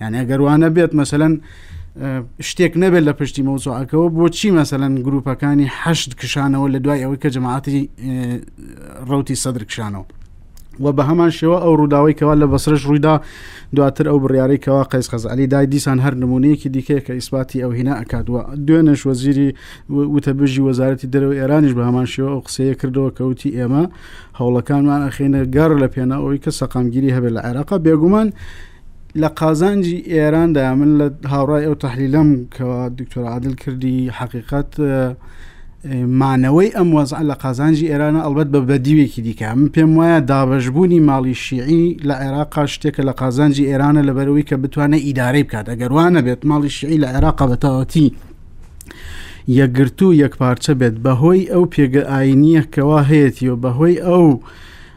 یعنی ئەگەروانە بێت مەسەەن شتێک نەبێت لە پشتی مەوزوعەکەەوە بۆچی مەسەەن گروپەکانی حەشت کشانەوە لە دوای ئەوەی کە جەماعاتی ڕوتی سەدر کشانەوە و بە هەمان شێوە ئەو ڕووداوی کەوا لە بەسرش ڕوویدا دواتر ئەو بڕیارەی کەوا قەیس خەزعلی دای دیسان هەر نمونەیەکی دیکەیە کە ئیسپاتی ئەو هینا ئەکات وە دوێنێش وەزیری وتەبژی وەزارەتی دەرەوە ئێرانیش بە هەمان شێوە ئەو قسەیە کردەوە کەوتی ئێمە هەوڵەکانمان ئەخینە گەڕ لە پێناەوەی کە سەقامگیری هەبێت لە عێراق بێگومان. لە قازانجی ئێراندا من لە هاوڕای ئەو تحلیلم کەوا دکتۆر عادل کردی حقیقت مانەوەی ئەم وەزع لە قازانجی ئێرانە ئەڵبەت بە بەدیوێکی دیکە من پێم وایە دابشبوونی ماڵی شیعی لە عێراقا شتێکە لە قازانجی ئێرانە لەبەرەوەی کە بتوانێت ئیدارەی بکات ئەگەروانە بێت ماڵی شیعی لە عێراقا بەتەواتی یەکگرتو یەکپارچە بێت بەهۆی ئەو پێگە ئاینیەکەوا هەیەتی و بەهۆی ئەو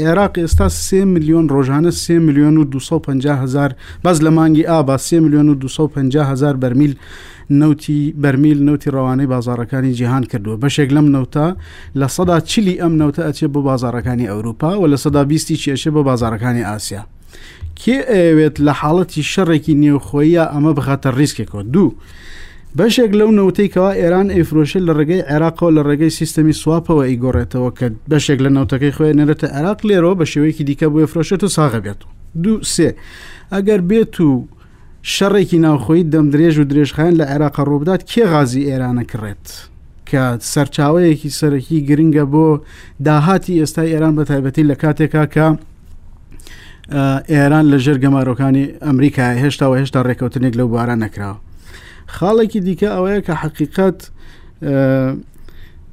عێراق ئێستا سێ ملیۆن ڕۆژانە سێ ملیۆن و 250 هزار بەس لە مانگی ئابا سێ ملیۆن و 250 هزار بەرمیل نەوتی بەرمیل نەوتی ڕەوانەی بازارەکانی جیهان کردووە بەشێک لەم نەوتە لە سەدا چلی ئەم نەوتە ئەچێ بۆ بازارەکانی ئەوروپا و لە سەدا بیستی چێشێ بۆ بازارەکانی ئاسیا کێ ئەیەوێت لە حاڵەتی شەڕێکی نێوخۆیە ئەمە بخاتە ڕیسکێکەوە دوو بەشێک لەو نەوتەی کەوا ئێران ئەیفرۆشێت لە ڕێگەی عێراقەوە لە ڕێگەی سیستەمی سوواپەوە ئیگۆڕێتەوە کە بەشێک لە نەوتەکەی خۆی نێرێتە عێراق لێرەوە بە شێوەیەکی دیکە بۆ فرۆشێت و ساغە بێت دوو سێ ئەگەر بێت و شەڕێکی ناوخۆی دەم درێژ و درێژخایەن لە عێراق ڕووبدات کێ غازی ئێرانە کڕێت کە سەرچاوەیەکی سەرەکی گرنگە بۆ داهاتی ئێستای ئێران بە تایبەتی لە کاتێکا کە ئێران لە ژێر گەمارۆکانی ئەمریکا هێشتا و هێشتا ڕێککەوتنێک لەو بارە نەکراوە خاڵێکی دیکە ئەوەیە کە حقیقت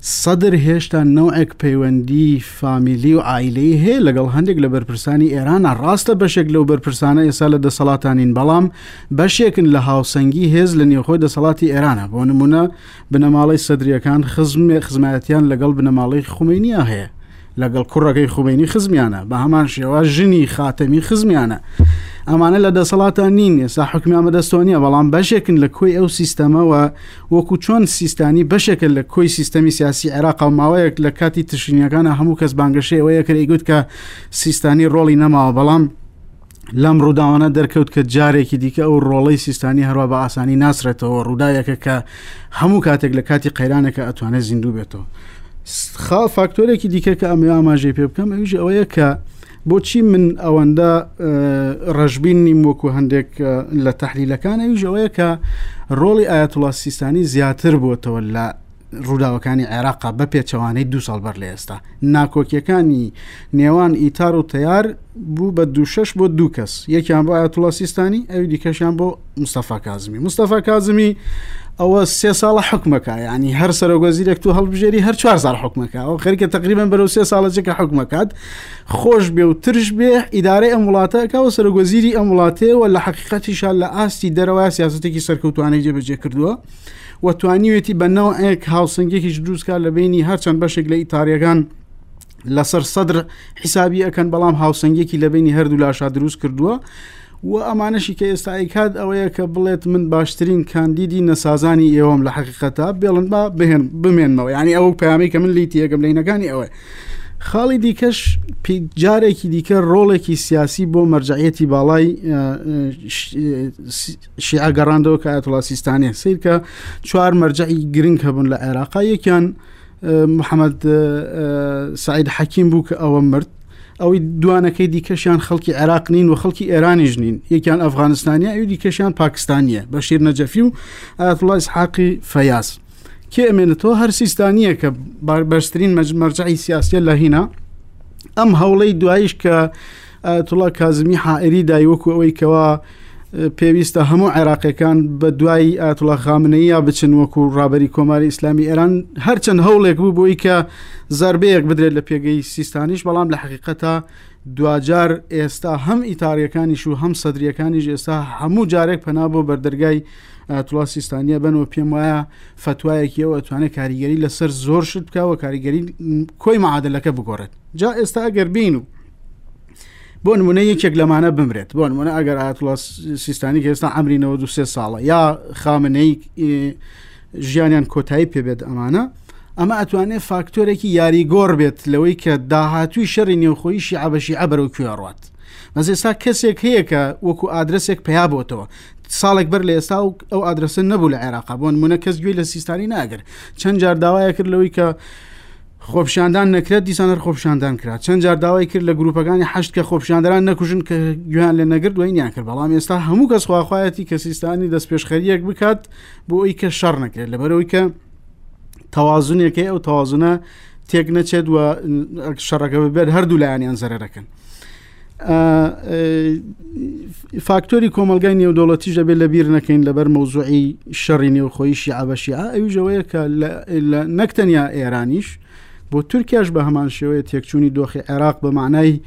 سەدر هێشتا نەوعێک پەیوەندی فامیلی و ئایلەی هەیە لەگەڵ هەندێک لە بەرپرسانی ئێرانە ڕاستە بەشێک لەو بەرپرسانە ئێستا لە دەسەڵاتانین بەڵام بەشێکن لە هاوسەنگی هێز لە نێوخۆی دەسەڵاتی ئێرانە بۆ نمونە بنەماڵەی سەدریەکان خزمێ خزمایەتیان لەگەڵ بنەماڵەی خومینیا هەیە لەگەڵ کوڕەکەی خومینی خزمیانە بە هەمان شێوە ژنی خاتەمی خزمیانە ئەمانە لە دەسەڵاتان نین ئێستا حکومیان بەدەستۆ نیە بەڵام بەشێکن لە کۆی ئەو سیستەمەوە وەکو چۆن سیستانی بەشێکە لە کۆی سیستەمی سیاسی عێراق و ماوەیەک لە کاتی تشینەکانە هەموو کەس بانگەشەیەوەیە کرێگوت کە سیستانی ڕۆڵی نەماوە بەڵام لەم ڕووداوانە دەرکەوت کە جارێکی دیکە ئەو ڕۆڵەی سیستانی هەروە بە ئاسانی ناسرێتەوە ڕووداوێکە کە هەموو کاتێک لە کاتی قەیرانەکە ئەتوانێت زیندوو بێتەوە خا فاکتۆرێکی دیکە کە ئەمە ئاماژەی پێ بکەم ئەویش ئەوەیە کە بۆچی من ئەوەندە ڕژبین نیم وەکو هەندێک لە تحلیلەکان ئەویش ئەوەیە کە ڕۆڵی ئاەتڵاستیستانی زیاتر بووتەوە لە ڕووداوەکانی عێراقا بە پێچەوانەی دو ساڵ بەر لە ئێستا ناکۆکیەکانی نێوان ئیتار و تیار بوو بە دو شش بۆ دوو کەس یەکیان بۆ ئاەتوڵا سیستانی ئەوی دیکەشیان بۆ مستەفا کازمی مستەفا کازمی ئەوە سێ ساڵە حکومەکە ینی هەر سەرۆگۆزیرێک تو هەڵبژێری هەر چوار ساڵ حکومەکە ئەو خەریکە تقریبان بەرەو سێ ساڵەجێکە حکومەکات خۆش بێ و ترش بێ ئیدارەی ئەم وڵاتەکەەوە سەرۆگۆزیری ئەم وڵاتەیەوە لە حقیقەتیشان لە ئاستی دەرەوە سیاستێکی سەرکەوتوانەی جێبەجێ کردووە و توانیوێتی بە نەوعێک هاوسنگێکیش دروستکە لە بینی هەرچەند بەشێک لە ئیتاریەکان لەسەر سەدر حیسابی ئەەکەن بەڵام هاوسنگێکی لە بینی هەردوو لاشا دروست کردووە و ئەمانەشی کە ئێستا ئەیکات ئەوەیە کە بڵێت من باشترین کاندیدی نەسازانی ئێوەم لە حقیقەتە بێڵن با بهێن بمێنمەوە ینی ئەوە پامەی کە من لی تێگەم لەینەکانی ئەوە خاڵی دیکەش جارێکی دیکە ڕۆڵێکی سیاسی بۆ مەرجعەتی باڵای شیعە گەڕاندەوە کە ئەتڵا سیستانێ سیرکە چوار مەرجعی گرنگ هەبوون لە عێراقا یەکیان محەممەد سعید حەکیم بوو کە ئەوە مرد ئەوەی دوانەکەی دیکەشیان خەڵکی عێراق نین و خەڵکی ئێرانیش نین یەکیان ئەفغانستانیا ئەوی دیکەشیان پاکستانیە بە شیر نەجەفی و ئەتڵای حاقی فەیاس کێ ئەمێنێتەوە هەر سیستانیە کە باربەرترین مەرجعی سیاسیە لە هینا ئەم هەوڵەی دوایش کە ئایەتوڵا کازمی حائری دای وەکو ئەوەی کەوا پێویستە هەموو عێراقیەکان بە دوای ئاتوڵە خامنەیە بچن وەکو ڕابری کۆماری ئیسلامی ئێران هەرچەند هەوڵێک بوو بۆی کە زربەیەک بدرێت لە پێگەی سیستانیش بەڵام لە حقیقەتە دواجار ئێستا هەم ئیتاریەکانیش و هەم سەدریەکانیش ئێستا هەموو جارێک پەنا بۆ بەردەرگای ئەتوڵا سیستانیە بن و پێم وایە فتوایەکی ئەو ئەتوانێت کاریگەری لەسەر زۆر شت بکەوە کاریگەری کۆی معادلەکە بگۆڕێت جا ئێستا ئەگەر بین و بۆ نمونە یەکێک لەمانە بمرێت بۆ نمونە ئەگەر ئاتڵاس سیستانی ئێستا ئەمری 93 ساڵە یا خامنەی ژیانیان کۆتایی پێبێت ئەمانە ئەمە ئەتوانێت فاکتۆرێکی یاری گۆڕ بێت لەوەی کە داهاتوی شەڕی نێوخۆی شیعبەشی ئەبەرەو کوێڕات بەس ئێستا کەسێک هەیە کە وەکو ئادرسێک پیا بۆتەوە ساڵێک بەر لە ئێستا و ئەو ئادرسە نەبوو لە عێراق بۆن منە کەس گوێی لە سیستانی ناگر چەند جار داوایە کرد لەوەی کە خۆپیشاندان نەکرێت دیسان هەر خۆپیشاندان کرا چەند جار داوای کرد لە گروپەکانی حشت کە خۆپیشاندەران نەکوژن کە گویان لە نەگرد دوای نیان کرد بەڵام ئێستا هەموو کەس خواخوایەتی کە سیستانی دەست پێشخەریەک بکات بۆ ئەوی کە شەڕ نەکرێت لەبەرەوەی کە تەوازنێکەکەی ئەو تەوازنە تێک نەچێت و شەڕەکە ببێت هەردوو لایەنیان زەرەکەن فاکتۆری کۆمەلگای نێودوڵەتیش دەبێت لە بیر نەکەین لەبەر مەوزوعی شەڕی نێوخۆی شیعبەشی ئەوژەوەیە کە نەکتەنیا ئێرانیش بۆ تورکیاش بە هەمان شێوەیە تێکچوونی دۆخی عێراق بە معنای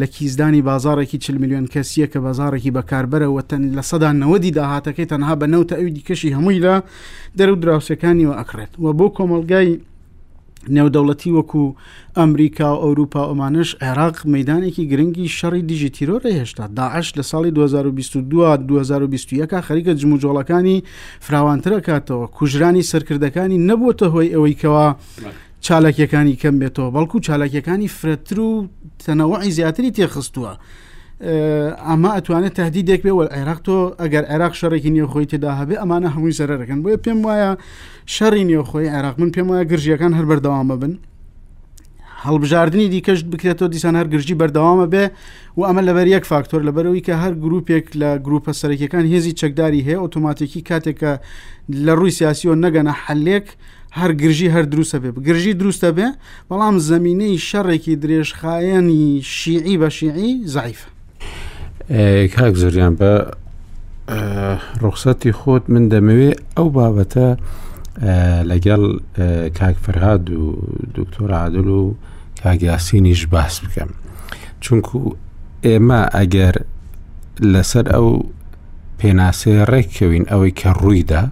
لە کیسدانی بازارێکی چل میلیۆن کەسیە کە بازارێکی بەکاربەرەوە تەن لە سەدا نەوەدی داهاتەکەی تەنها بە نەوتە ئەوی دیکەشی هەمووی لە دەرو دراوسەکانیەوە ئەکڕێت و بۆ کۆمەلگای نێودەوڵەتی وەکو ئەمریکا و ئەوروپا ئۆمانش عێراق مەدانێکی گرنگی شەڕی دیژی تیرۆرە هێشتا داعش لە ساڵی 2022 2021 خەریکە جموجۆڵەکانی فراوانترە کاتەوە کوژرانی سەرکردەکانی نەبووتە هۆی ئەوەی کەوا چالاکیەکانی کەم بێتەوە بەڵکو چالاکیەکانی فرەتر و تەنەوەعی زیاتری تێخستووە. ئەمە ئەتوانێت تهدی دێک بێ وەل عێراق تۆ ئەگەر عێراق شەڕێکی نیە خۆی تێدا هەبێ ئەمانە هەمووی سەرەکەن بۆیە پێم وایە شەڕی نێوخۆی عێراق من پێم وایە گرژیەکان هەر بەردەوامە بن هەڵبژاردننی دیکەش بکرێتەوە دیسان هەر گرژی بەردەوامە بێ و ئەمە لەبەر یەک فاکتۆر لەبەرەوەی کە هەر گروپێک لە گروپە سەرەکیەکان هێزی چەکداری هەیە ئۆتۆماتیکی کاتێکە لە ڕووی سیاسیەوە نەگەنە حلێک هەر گرژی هەر دروستە بێ گرژی دروستە بێ بەڵام زمینەی شەڕێکی درێژخایەنی شیعی بە شیعی زعیفە کاک زۆریان بە ڕوخسەتی خۆت من دەمەوێ ئەو بابەتە لەگەڵ کاک فەرهاد و دکتۆر عادل و کاگیاسینیش باس بکەم چونکو ئێمە ئەگەر لەسەر ئەو پێناسەیە ڕێککەوین ئەوەی کە ڕوویدا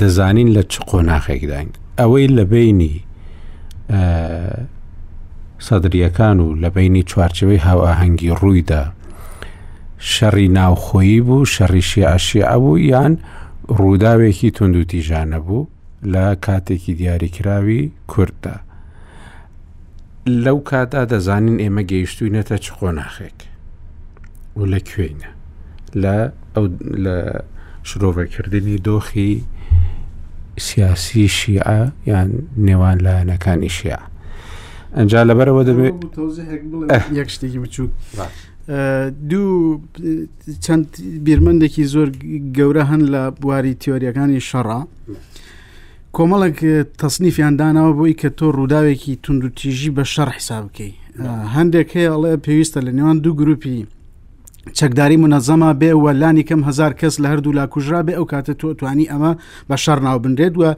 دەزانین لە چ قۆناغێکداین ئەوەی لە بینی سەدریەکان و لە بینی چوارچەوەی هاوئاهەنگی ڕوویدا شەڕی ناوخۆیی بوو شەڕی شیعشیع بوو یان ڕووداوێکی تونند و تیژانە بوو لە کاتێکی دیاریکراوی کورددا. لەو کاتا دەزانین ئێمە گەیشتوینەتە چ قۆناخێک و لە کوێینە لە ئەو لە شرۆڤەکردنی دۆخی سیاسی شیعە یان نێوان لایەنەکانی شیعە ئەجا لەبەرەوە دەبێت یەک شتێکی بچووک دوو چەند بیرمەندێکی زۆر گەورە هەن لە بواری تیۆریەکانی شەڕە کۆمەڵک تەسنیفیان داناوە بۆی کە تۆ ڕووداوێکی توندوتیژی بە شەڕ حساب بکەی هەندێک هەیە ئەڵێ پێویستە لە نێوان دوو گروپی چەکداری منەزەما بێ و لانی کەم هزار کەس لە هەردوو لا کوژرا بێ ئەو کاتە تۆ توانی ئەمە بە شەڕ ناو بنرێت وە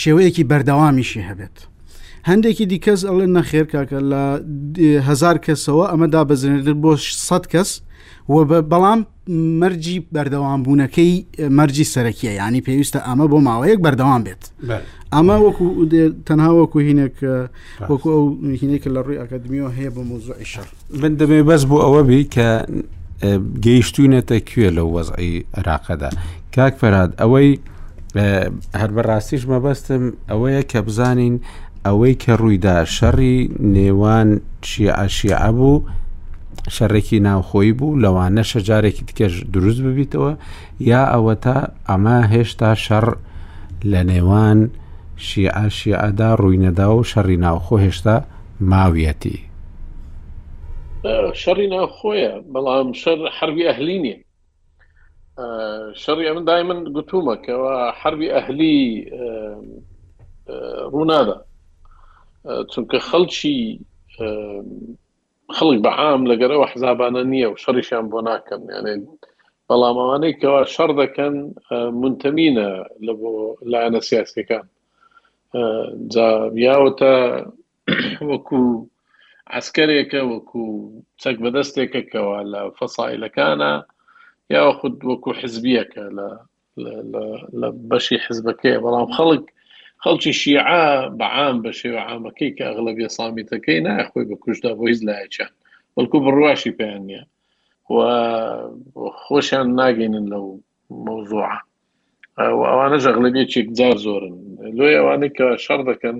شێوەیەکی بەردەوامیشی هەبێت. هەندێکی دیکەس ئەڵێ نەخێر کاکە لە هزار کەسەوە ئەمە دابەزێنێت بۆ 100 کەس و بەڵام مەرجی بەردەوام بوونەکەی مەرجی سەرەکیە ینی پێویستە ئەمە بۆ ماوەیەک بەردەوام بێت ئەمە وەکو تەنها وەکو هینێک وەکو ئەو هینێک لە ڕووی ئەکادمیەوە هەیە بۆ مۆزوعی شەڕ من دەبێ بەس بۆ ئەوە بی کە گەیشتوینەتە کوێ لە وەزعی عێراقەدا کاک فەراد ئەوەی هەر بەڕاستیش مەبەستم ئەوەیە کە بزانین ئەوەی کە ڕوویدا شەڕی نێوان شیعشیع بوو شەڕێکی ناوخۆی بوو لەوانە شەجارێکی تکەش دروست ببیتەوە یا ئەوە تا ئەمە هێشتا شەڕ لە نێوان شیعشیعدا ڕووی نەدا و شەڕی ناوخۆ هێشتا ماویەتی شەڕی ناوخۆیە بەڵام شەر حربی ئەهلی نیە شەڕی ئەمن دای من گوتومە کەەوە حربی ئەهلی ڕوونادا چونکە خەڵکی خەڵک بەعام لەگەرەوە حزابانە نییە و شەڕیشان بۆ ناکەم یانێ بەڵام ئەوانەی کەوا شەڕ دەکەن منتەمینە لە بۆ لایەنە سیاسەکان جاویاوەتە وەکو عەسکەرێکە وەکو چەک بەدەستێکە کەوا لە فەسائلەکانە یاوە خود وەکو حزبیەکە لە لە بەشی حزبەکەی بەڵام خەڵک خەڵکی شیعە بەعام بە شێوە عامەکەی کە ئەغلبێ سامیتەکەی ناخۆی بە کوشدا بۆ هیچ لایەکیان بەڵکو بڕواشی پێیان نییە خۆشیان ناگەینن لەو مەوزوعە و ئەوانەش ئەغلەبیەتێک جار زۆرن لۆی ئەوانەی کە شەڕ دەکەن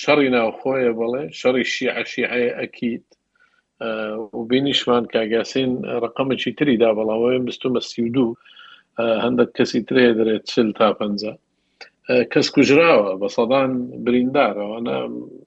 شەڕی ناوخۆیە بەڵێ شەڕی شیعە شیعەیە ئەکیت و بینیشمان کاگاسین ڕقەمەکی تری دا بەڵاوەیە بستومە سی و دوو هەندێک کەسی ترێ دەرێت چل تا پەنجە کەس کوژراوە بە سەدان بریندارەوەە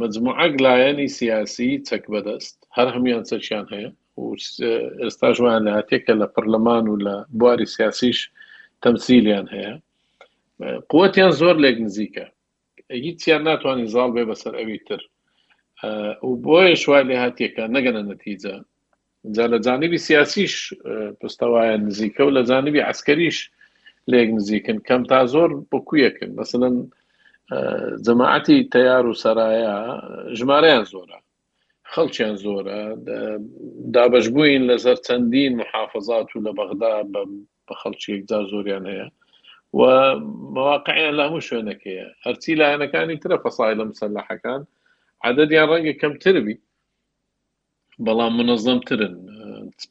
مجموعەک لایەنی سیاسی چەک بەدەست هەر هەموان چەکیان هەیە و ئێستا ژوان لە هاتێکە لە پەرلەمان و لە بواری سیاسیش تەمسیلیان هەیە قوتیان زۆر لێک نزیکە هیچیان ناتوانانی زاڵ بێ بەسەر ئەوی تر و بۆیە شوای لێ هاتیەکە نەگەنە نەتیجە جا لە جانبی سیاسیش پستە وایە نزیکە و لە جانبی عسکەریش لێک نزیکن کەم تا زۆر بکویەکن مەسەن جەماعەتی تەیار و سەرایە ژمارەیان زۆرە خەڵکیان زۆرە دابشبووین لەسەر چەندین محافظات و لە بەغدا بە خەڵکی یەکجار زۆریان هەیە و مواقعیان لە هەموو شوێنەکەیە هەرچی لایەنەکانی ترە فەسایلە مسلحەکان عددیان ڕەنگە کەمتر بی بەڵام منەزەمترن،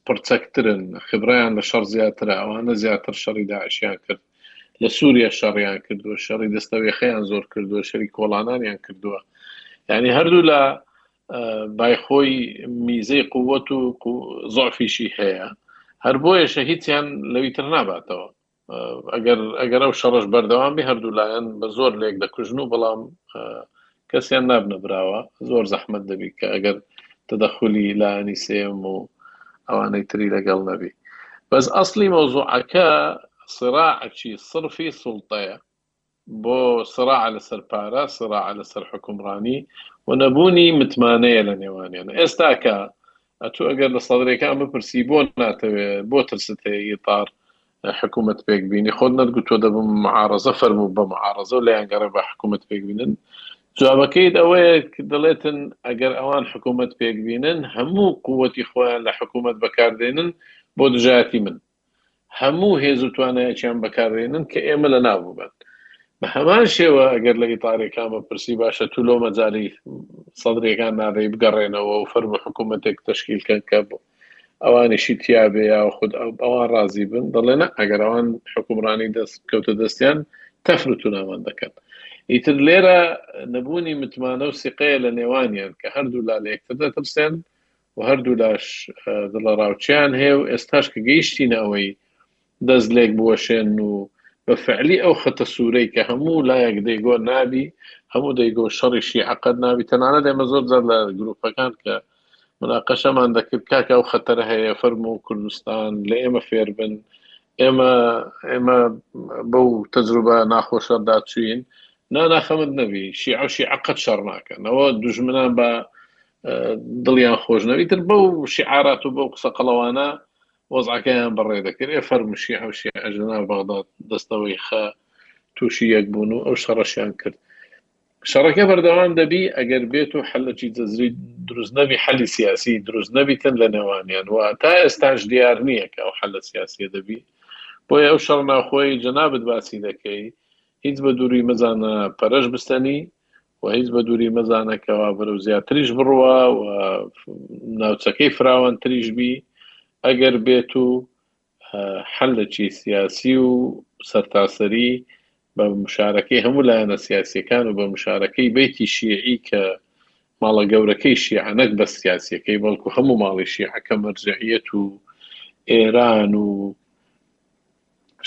پڕچەکترن، خبرەیان لە شەڕ زیاترە، ئەوانە زیاتر شەڕی داعشیان کرد، لە سووریا شەڕیان کردووە، شەڕی دەستەوێخەیان زۆر کردووە، شەری کۆڵانانیان کردووە، یانی هەردوو لا بای خۆی میزەی قووەت و زۆفیشی هەیە، هەر بۆیەشە هیچیان لەوی تر ناباتەوە. ئەگەر ئەگەر ئەو شەڕش بەردەوام بێ هەردوو لایەن بە زۆر لێک دەکوژن و بەڵام کەسیان نابنە براوە زۆر زەحمت دەبی کە ئەگەر تدەخلی لایەنی سێم و ئەوانەی تری لەگەڵ نەبی بەس ئەاصلی مەوزوعەکە سراعکی صرفی سلطەیە بۆ سراع لەسەر پارە، سراع لەسەر حوکمڕانی و نەبوونی متمانەیە لە نێوانیان. ئێستاکە ئەتوو ئەگەر لە سەدرەکان بپرسی بۆ ناتەوێ، بۆ ترست هەیە ئیتار حکوومەت پێک بینی، خۆت نەتگوتووە دەبم معارەزە، فەرموو بە معارەزە و لێیان گەڕێ با حکوومەت پێک بینن. جوابەکەیت ئەوەیە دەڵێتن ئەگەر ئەوان حکوومەت پێک بینن هەموو قووەتی خۆیان لە حکوومەت بەکار دێنن بۆ دژایەتی من. هەموو هێزو توانایەکیان بەکارێنن کە ئێمە لەناو ببەن بە هەمان شێوە ئەگەر لە ئیتاڕی کا مەپرسی باشە تو لۆ مەجالی سەدریەکان نادەی بگەڕێنەوە و فەرمو حکومەتێک تەشکیل کەن کە بۆ ئەوانیشی تیاێ یا خود ئەوان ڕازی بن دەڵێنە ئەگەر ئەوان حکومڕانی دەست کەوتە دەستیان تەفر و تونامان دەکەن ئیتر لێرە نەبوونی متمانە و سیقەیە لە نێوانیان کە هەردوو لا لە یەکتر دەترسێن و هەردوولاش دڵەڕاوکێیان هەیە و ئێستاش کە گەیشتینە ئەوەی دەست لێک بوەشێن و بە فعلی ئەو خەتە سوورەی کە هەموو لایەک دەیگۆ نابی هەموو دەیگۆ شەڕی شیعە قەت نابی تەنانەت ئێمە زۆر جار لە گروپەکان کە مناقەشەمان دەکرد کاکە ئەو خەتەرە هەیە فەرموو و کوردستان لە ئێمە فێربن ئێمە ئێمە بەو تەجروبە ناخۆشەدا چوین نا ناخەمت نەبی شیعە و شیعە قەت شەڕ ناکەنەوە دوژمنان بە دڵیان خۆش نەبێت ئیتر بەو شیعارات و بەو قسە قەڵەوانە وەزعەکەیان بەڕێ دەکرد ئێ فەرموو شیعە و شیعە ژنان بەغداد دەستەوەی خە تووشی یەک بوون و ئەو شەڕەشیان کرد شەڕەکە بەردەوام دەبی ئەگەر بێت و حەلەکی جەزری دروست نەبی حەلی سیاسی دروست نەبیتن لە نێوانیان و تا ئێستاش دیار نییە کە ئەو حەلە سیاسیە دەبی بۆیە ئەو شەڕ ناخۆی جەنابەت باسی دەکەی هیچ بە دووری مەزانە پەرش بستەنی و هیچ بە دووری مەزانە کەوا بەرەو زیاتریش بڕوا و ناوچەکەی فراوانتریش بی ئەگەر بێت و حەلێکی سیاسی و سەرتاسەری بە مشارەکەی هەموو لایەنە سیاسیەکان و بە مشارەکەی بیتی شیعی کە ماڵە گەورەکەی شیعە نەک بە سیاسیەکەی بەڵکو هەموو ماڵی شیعەکە مەرجعیەت و ئێران و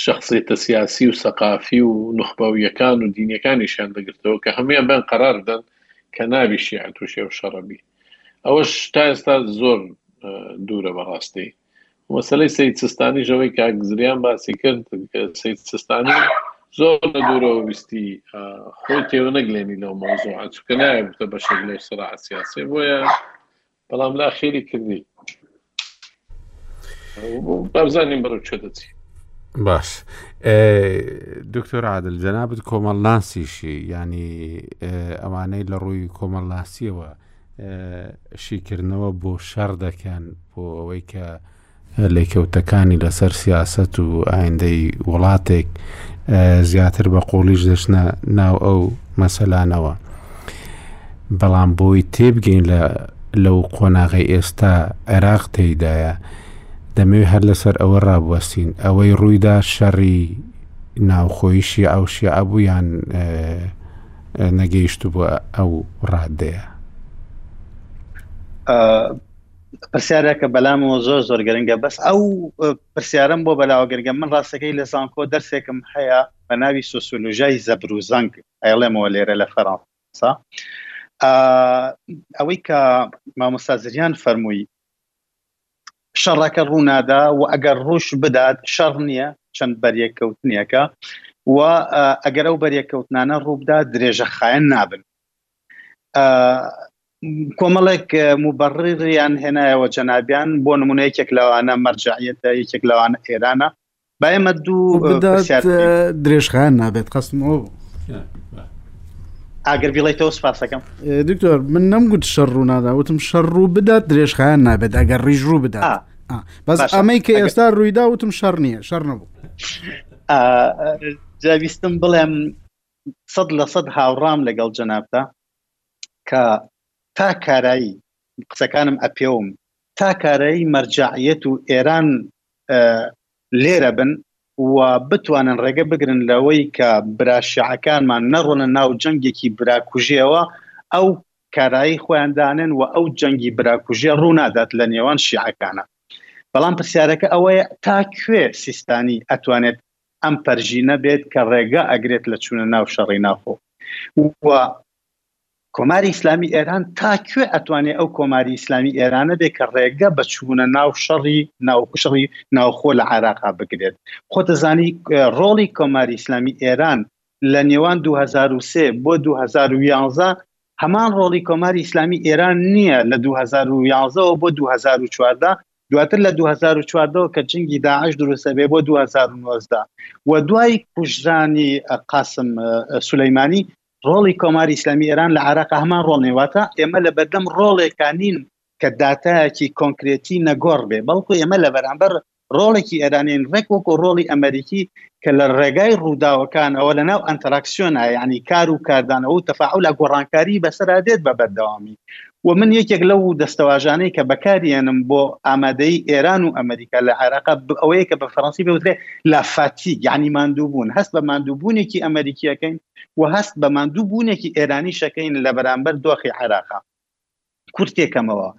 شەخسیەتە سیاسی و سەقافی و نوخبەویەکان و دینیەکانیشیان دەگرتەوە کە هەموویان بەیان قەرار بدەن کە نابی شیعە توشی ئەو شەڕە بی ئەوەش تا ئێستا زۆر دوورە بە ڕاستی مەسلەی سید سستانیش ئەوەی کاک زریان باسی کرد سید سستانی زۆر لە دوورەوە ویستی خۆی تێوە نەگلێنی لەو مەوزوعە چکە نایە بتە بەشێک لەو سرا سیاسی بۆیە بەڵام لە ئاخێری کردی بابزانین بەڕ چۆ دەچی باش دکتۆر عادل جەنابەت کۆمەڵ ناسیشی ینی ئەوانەی لە ڕووی کۆمەڵ ناسیەوە شیکردنەوە بۆ شەڕ دەکەن بۆ ئەوەی کە لێکەوتەکانی لەسەر سیاسەت و ئایندەی وڵاتێک زیاتر بە قۆڵیش دەچنە ناو ئەو مەسەلانەوە بەڵام بۆی تێبگەین لە لەو قۆناغی ئێستا عێراق تێدایە دەمەوێ هەر لەسەر ئەوە ڕابوەستین ئەوەی ڕوویدا شەڕی ناوخۆیشی ئاوشی ئابوویان نەگەیشت بووە ئەو ڕادەیە پرسیارەکە بەلامەوە زۆر زۆر گرنگە بەس ئەو پرسیارم بۆ بەلاوە گرگە من ڕاستەکەی لە زانکۆ دەرسێکم هەیە بە ناوی سوسولوژای زەبر و زەنگ ئەڵێمەوە لێرە لە فەرەنسا ئەوەی کە مامۆستازریان فەرمووی شەڕەکە ڕوونادا و ئەگەر ڕوش بدات شەڕ نییە چەند بەریەککەوتنیەکە و ئەگەر ئەو بەریەککەوتنانە ڕووبدا درێژە خایەن نابن کۆمەڵێک موبەڕڕیان هێنایەوە جەنابیان بۆ نمونە یەکێک لەوانە مەرجعەتە یەکێک لەوانە ئێرانە بایەمە دوو درێژخان نابێت قەسم ئەو ئاگەر بیڵیتەوە سپاسەکەم دکتۆر من نەمگوت شەڕ ڕوونادا وتم شەڕ ڕوو بدات درێژخان نابێت ئەگەر ڕیژ ڕوو بدات بەس ئەمەی کە ئێستا ڕوویدا وتم شەڕ نییە شەڕ نەبوو جاویستم بڵێم سەد لە سەد هاوڕام لەگەڵ جەنابتا کە تا کارایی قسەکانم ئەپێوم تا کارایی مەرجعیەت و ئێران لێرە بن و بتوانن ڕێگە بگرن لەوەی کە براشعەکانمان نەڕۆنە ناو جەنگێکی براکوژێەوە ئەو کارایی خۆیان دانێن و ئەو جەنگی براکوژێ ڕوونادات لە نێوان شیعەکانە بەڵام پرسیارەکە ئەوەیە تا کوێ سیستانی ئەتوانێت ئەم پەرژینە بێت کە ڕێگە ئەگرێت لە چوونە ناو شەڕی ناوخۆ و کۆماری ئیسلامی ئێران تا کوێ ئەتوانێت ئەو کۆماری ئیسلامی ئێرانە بێت کە ڕێگە بە چوونە ناو شەڕی ناوکوشڕی ناوخۆ لە عێراقا بگرێت خۆ دەزانی ڕۆڵی کۆماری ئیسلامی ئێران لە نێوان 2023 بۆ 2011 هەمان ڕۆڵی کۆماری ئیسلامی ئێران نییە لە 2011ەوە بۆ 2014 دواتر لە دوو هەزار و چواردە وە کە جنگی داعش دروست ئەبێ بۆ دوو هەزار و نۆزدە وە دوای کوژرانی قاسم سولەیمانی ڕۆڵی کۆماری ئیسلامی ئێران لە عراق هەمان ڕۆڵ نیە واتە ئێمە لە بەردەم ڕۆڵێکا نین کە داتایەکی کۆنکرێتی نەگۆڕ بێ بەڵکو ئێمە لە بەرامبەر ڕۆڵێکی ئێرانین ڕێک وەکو ڕۆڵی ئەمریکی کە لە ڕێگای ڕووداوەکان ئەوە لە ناو ئەنتراکسیۆنا ینی کار و کاردانەوە و تەفاعل لە گۆڕانکاری بەسەرا دێت بە بەردەوامی و من یەکێک لەو دەستەواژانەی کە بەکاریێنم بۆ ئامادەیی ئێران و ئەمەریکا لە عێراق ئەوەیە کە بە فەرەنسی پێوترێ لا فاتیگ یعنی ماندووبوون هەست بە ماندووبوونێکی ئەمەریکیەکەین و هەست بە ماندووبوونێکی ئێرانیشەکەین لە بەرامبەر دۆخی عێراقا کورتێکەمەوە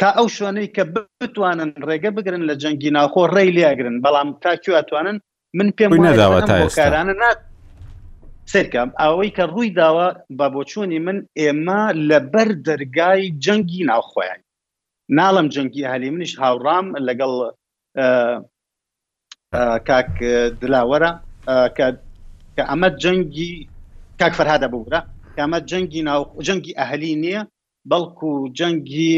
تا ئەو شوێنەی کە بتوانن ڕێگە بگرن لە جەنگی ناوخۆ ڕێی لێگرن بەڵام تاکوێ ئەتوانن من پێم نەداوە تا کارانە نات سرکەم ئەوەی کە ڕووی داوە بە بۆچوونی من ئێمە لەبەر دەرگای جەنگی ناوخۆیان ناڵم جەنگی هەلی منیش هاوڕام لەگەڵ کاک دلاوەرە کە کە ئەمە جەنگی کاک فەرهادە ببرە کامە جەنگی ناو جەنگی ئەهلی نییە بەڵکو جەنگی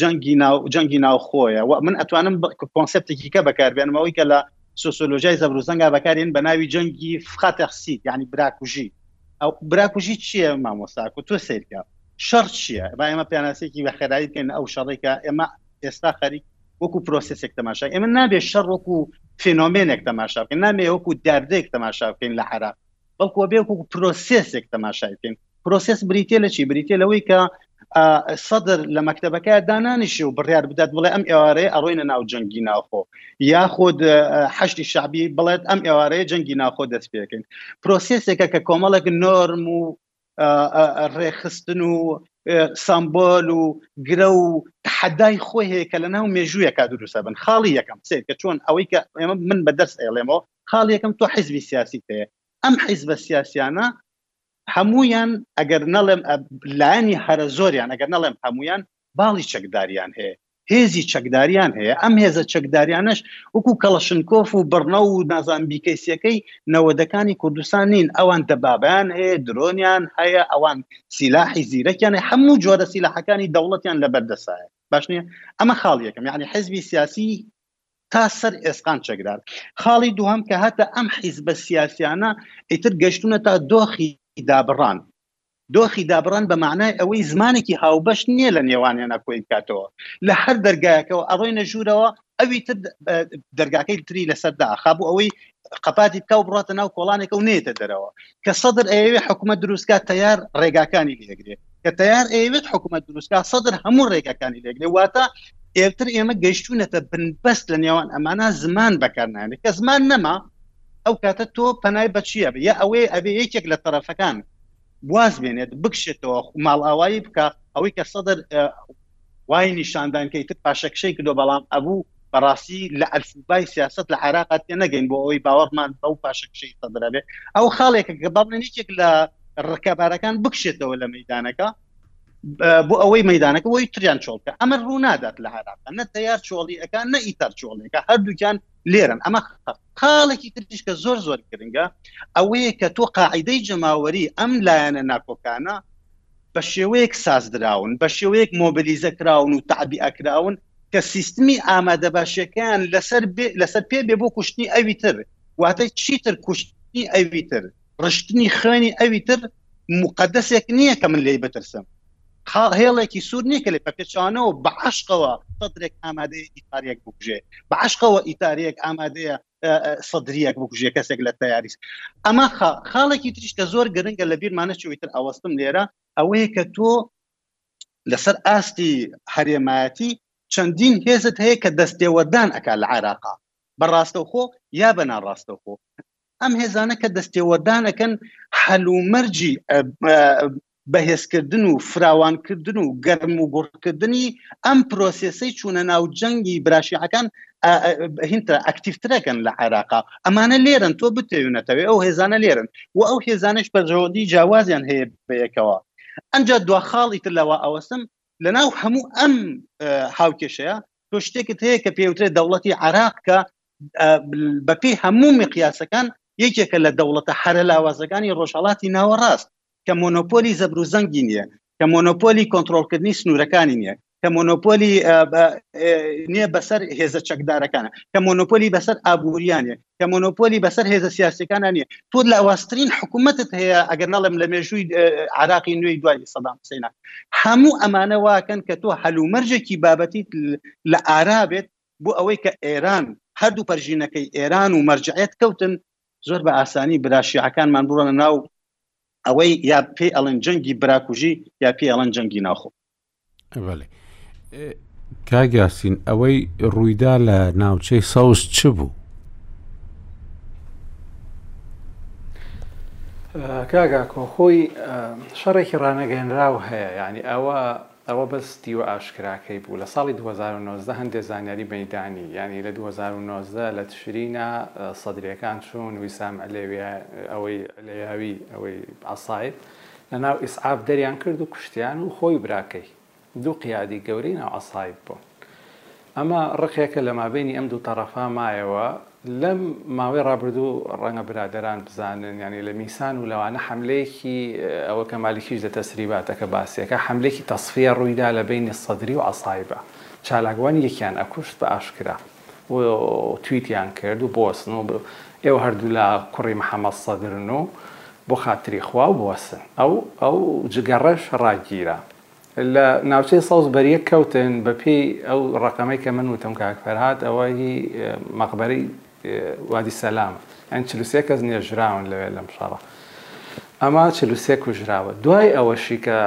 جەنگی ناو جەنگی ناوخۆیە و من ئەتوانم کۆنسپتێکی کە بەکاربێنم ئەوەی کە لە سوسۆلۆژای زەبروزەنگا بەکارێن بە ناوی جەنگی فخاتەخسیت یعنی براکوژی ئەو براکوژی چییە مامۆستاک و تۆ سیرکە شەڕ چییە با ئێمە پێناسێکی بەخێرایی بکەین ئەو شەڕێکە ئێمە ئێستا خەریک وەکو پرۆسسێک تەماشا ئێمە نابێت شەڕ وەکو فێنۆمێنێک تەماشا بکەین نامێ وەکو داردێک تەماشا بکەین لە عراق بەڵکو ئەبێ وەکو پرۆسێسێک تەماشای بکەین پرۆسێس بریتێ لە چی بریتێ لەوەی کە سەدر لە مەکتتەبەکە دانانیشی و بڕیار بدات بڵێ ئەم ئێوارەیە ئەڕۆینە ناو جەنگی ناوخۆ یاخود حەشتی شعبی بڵێت ئەم ئێوارەیە جەنگی ناوخۆ دەست پێکەین پرۆسێسێکە کە کۆمەڵێک نۆرم و ڕێکخستن و سەمبۆل و گرە و تەحەدای خۆی هەیە کە لە ناو مێژوویەکە دروستە بن خاڵی یەکەم سێ کە چۆن ئەوەی کە ئێمە من بە دەرس ئێڵێمەوە خاڵ یەکەم تۆ حیزبی سیاسی پێ ئەم حیزبە سیاسیانە هەمویان ئەگەر نەڵێم لایەنی هەرە زۆریان ئەگەر نەڵێم هەمویان باڵی چەکداریان هەیە، هێزی چەکداریان هەیە، ئەم هێزە چەکداریانەش وەکو کەڵەشنکۆف و بڕنەو و نازانم بیکەیسیەکەی نەوەدەکانی کوردستان نین، ئەوان دەبابەیان هەیە، درۆنیان هەیە، ئەوان سیلاحی زیرەکیان هەیە، هەموو جۆرە سیلاحەکانی دەوڵەتیان لەبەردەسایە، باش نییە؟ ئەمە خاڵی یەکەم، یەعنی حیزبی سیاسی تا سەر ئێسقان چەکدارە. خاڵی دووهەم کە هەتە ئەم حیزبە سیاسیانە ئیتر گەشتوونەتە دۆخی دابڕان، دۆخی دابڕان بە مەعنای ئەوەی زمانێکی هاوبەش نییە لە نێوانیانا کۆی بکاتەوە، لە هەر دەرگایەکەوە ئەڕۆینە ژوورەوە ئەوی تر دەرگاکەی تری لەسەر داخا بۆ ئەوەی قەپاتی بکا و بڕاتە ناو کۆڵانێکە و نێتە دەرەوە کە سەدر ئەیەوێ حکوومەت دروستکە تەیار ڕێگاکانی لێگرێت کە تەیار ئەیەوێت حکوومەت دروستکە سەدر هەموو ڕێگاکانی لێگرێ واتە ئێتر ئێمە گەیشتوونەتە بنبەست لە نێوان ئەمانە زمان بەکارنانێ کە زمان نەما ئەو کاتە تۆ پەنای بەچیە بە یا ئەوەیە ئەبێ یەکێک لە تەرەفەکان وازبێنێت بکشێتەوە ماڵئاوایی بکە ئەوەی کە سەدر وای نیشاندان کە ئیتر پاشەکشەی کردو بەڵام ئەبوو بەڕاستی لە ئەلفوبای سیاست لە عراقات پێ نەگەین بۆ ئەوەی باوەڕمان بەو پاشەکشەی سەدرەبێ ئەو خاڵێکە کە بەڵێن یەکێک لە ڕکەبارەکان بکشێتەوە لە مەدانەکە بۆ ئەوەی مەدانەکە بۆی تریان چۆڵکە ئەمە ڕوونادات لە عراق نە تیار چۆڵیەکان نە ئیتەر چۆڵێکە هەردووکیان لێرەن ئەمە خاڵێکی تریش کە زۆر زۆر گرنگە ئەوەیە کە تۆ قاعدەی جەماوەری ئەم لایەنە ناکۆکانە بە شێوەیەک سازدراون بە شێوەیەک مۆبلیزە کراون و تعبی ئەکراون کە سیستمی ئامادە باشەکەیان لەسەر لەسەر پێ بێ بۆ کوشتنی ئەوی تر واتە چیتر کوشتنی ئەوی تر ڕشتنی خوێنی ئەوی تر مقدسێک نییە کە من لی بترسم خا هێڵێکی سوور نییە کە لێ پە پێچانەوە بە عشقەوە سەدرێک ئامادەیە ئیتاریەک بکوژێ بە عشقەوە ئیتاریەک ئامادەیە سەدریەک بکوژێ کەسێک لە تیاریس ئەمە خاڵێکی تریش کە زۆر گرنگە لە بیرمانە چویتر ئەوەستم لێرە ئەوەیە کە تۆ لەسەر ئاستی هەرێمایەتی چەندین هێزت هەیە کە دەستێوەردان ئەک لە عێراقا بەڕاستەوخۆ یا بە ناڕاستەوخۆ ئەم هێزانە کە دەستێوەردان ئەکەن هەلومەرجی بەهێزکردن و فراوانکردن و گەرم و گوڕکردنی ئەم پرۆسێسەی چوونە ناو جەنگی براشیعەکان هینتە ئەکتیفترەکەن لە عێراقا ئەمانە لێرن تۆ بتێونەتەوێ ئەو هێزانە لێرن و ئەو هێزانش بەرژەوەندی جیاوازیان هەیە بەیەکەوە ئەجا دوا خاڵی تر لەوە ئەوەسم لەناو هەموو ئەم هاوکێشەیە تۆ شتێکت هەیە کە پێوترێت دەوڵەتی عراق کە بەپێی هەموو مقیاسەکان یەکێکە لە دەوڵەتە هەرە لاوازەکانی ڕۆژهڵاتی ناوەڕاست کە مۆنۆپۆلی زەبروزەنگی نییە کە مۆنۆپۆلی کۆنتترۆلکردنی سنوورەکانی نییە کە مۆنۆپۆلی نییە بەسەر هێزە چەکدارەکانە کە مۆنۆپۆلی بەسەر ئابووریانە کە مۆنۆپۆلی بەسەر هێزە سیاسەکانە نیە تۆ لە ئەوەسترین حکوومەتت هەیە ئەگەر نەڵم لە مێژووی عراقی نوێی دوای سەدام حسینا هەموو ئەمانە واکەن کە تۆ هەلومەرجێکی بابەتی لە ئارا بێت بۆ ئەوەی کە ئێران هەردوو پەرژینەکەی ئێران و مەرجعیەت کەوتن زۆر بە ئاسانی برا شیعەکانمان بڕۆنە ناو ئەوەی یا پێی ئەڵێن جەنگی براکوژی یا پێی ئەڵەن جەنگی ناوخۆ کاگاسین ئەوەی ڕوویدا لە ناوچەی سەوز چ بوو؟ کاگاکۆ خۆی شەڕێکی ڕانەگەێنراو هەیە ینی ئەوە ئەوە بەس دیوە ئاشکراکەی بوو لە ساڵی دوو هەزار و نۆزدە هەندێ زانیاری مەیدانی یانی لە دوو هەزار و نۆزدە لە تشرینا سەدریەکان چوون ویسام علێوی ئەوەی علێاوی ئەوەی عەسایب لە ناو ئیسعاف دەریان کرد و کوشتیان و خۆی و براکەی دوو قیادی گەورەی ناو عەسایب بوون ئەمە ڕقێکە لە مابەینی ئەم دوو تەڕەفا مایەوە لەم ماوەی ڕابردوو ڕەنگە برادەران بزانن یانی لە میسان و لەوانە حەملەیەکی ئەوە کە مالیکیش لە تەسریباتەکە باسی ئەکا حەملەیەکی تەسفیە ڕووی دا لە بەینی سەدری و عەسایبە چالاکوان یەکیان ئەکوشت بە ئاشکرا و تویتیان کرد و بوەستن و ئێوە هەردوولا کوڕی محەمەد سەدرن و بۆ خاتری خوا بوەستن ئەو ئەو جگەڕەش ڕاگیرا. لە ناوچەی سەوز بەریەک کەوتن، بەپێی ئەو ڕەقەمەی کە من وتم کاک فەرهاد ئەوە هی مەقبەرەی وادی سەلامە، یان چل و سێ کەس نێژراون لەوێ لەم شەڕە، ئەمە چل و سێ کوژراوە، دوای ئەوەشی کە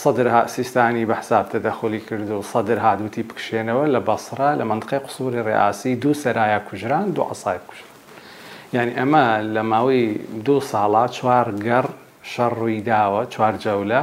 سەدر هات سیستانی بە حساب تەدەخولی کرد و سەدر هات وتی بکشێنەوە لە بەسرە لە مەنتقەی قسوری ڕێئاسی دوو سەرایا کوژران دوو عەسایب کوژران، یانی ئەمە لە ماوەی دوو ساڵا چوار گەڕ شەڕ ڕوویداوە چوار جەولە،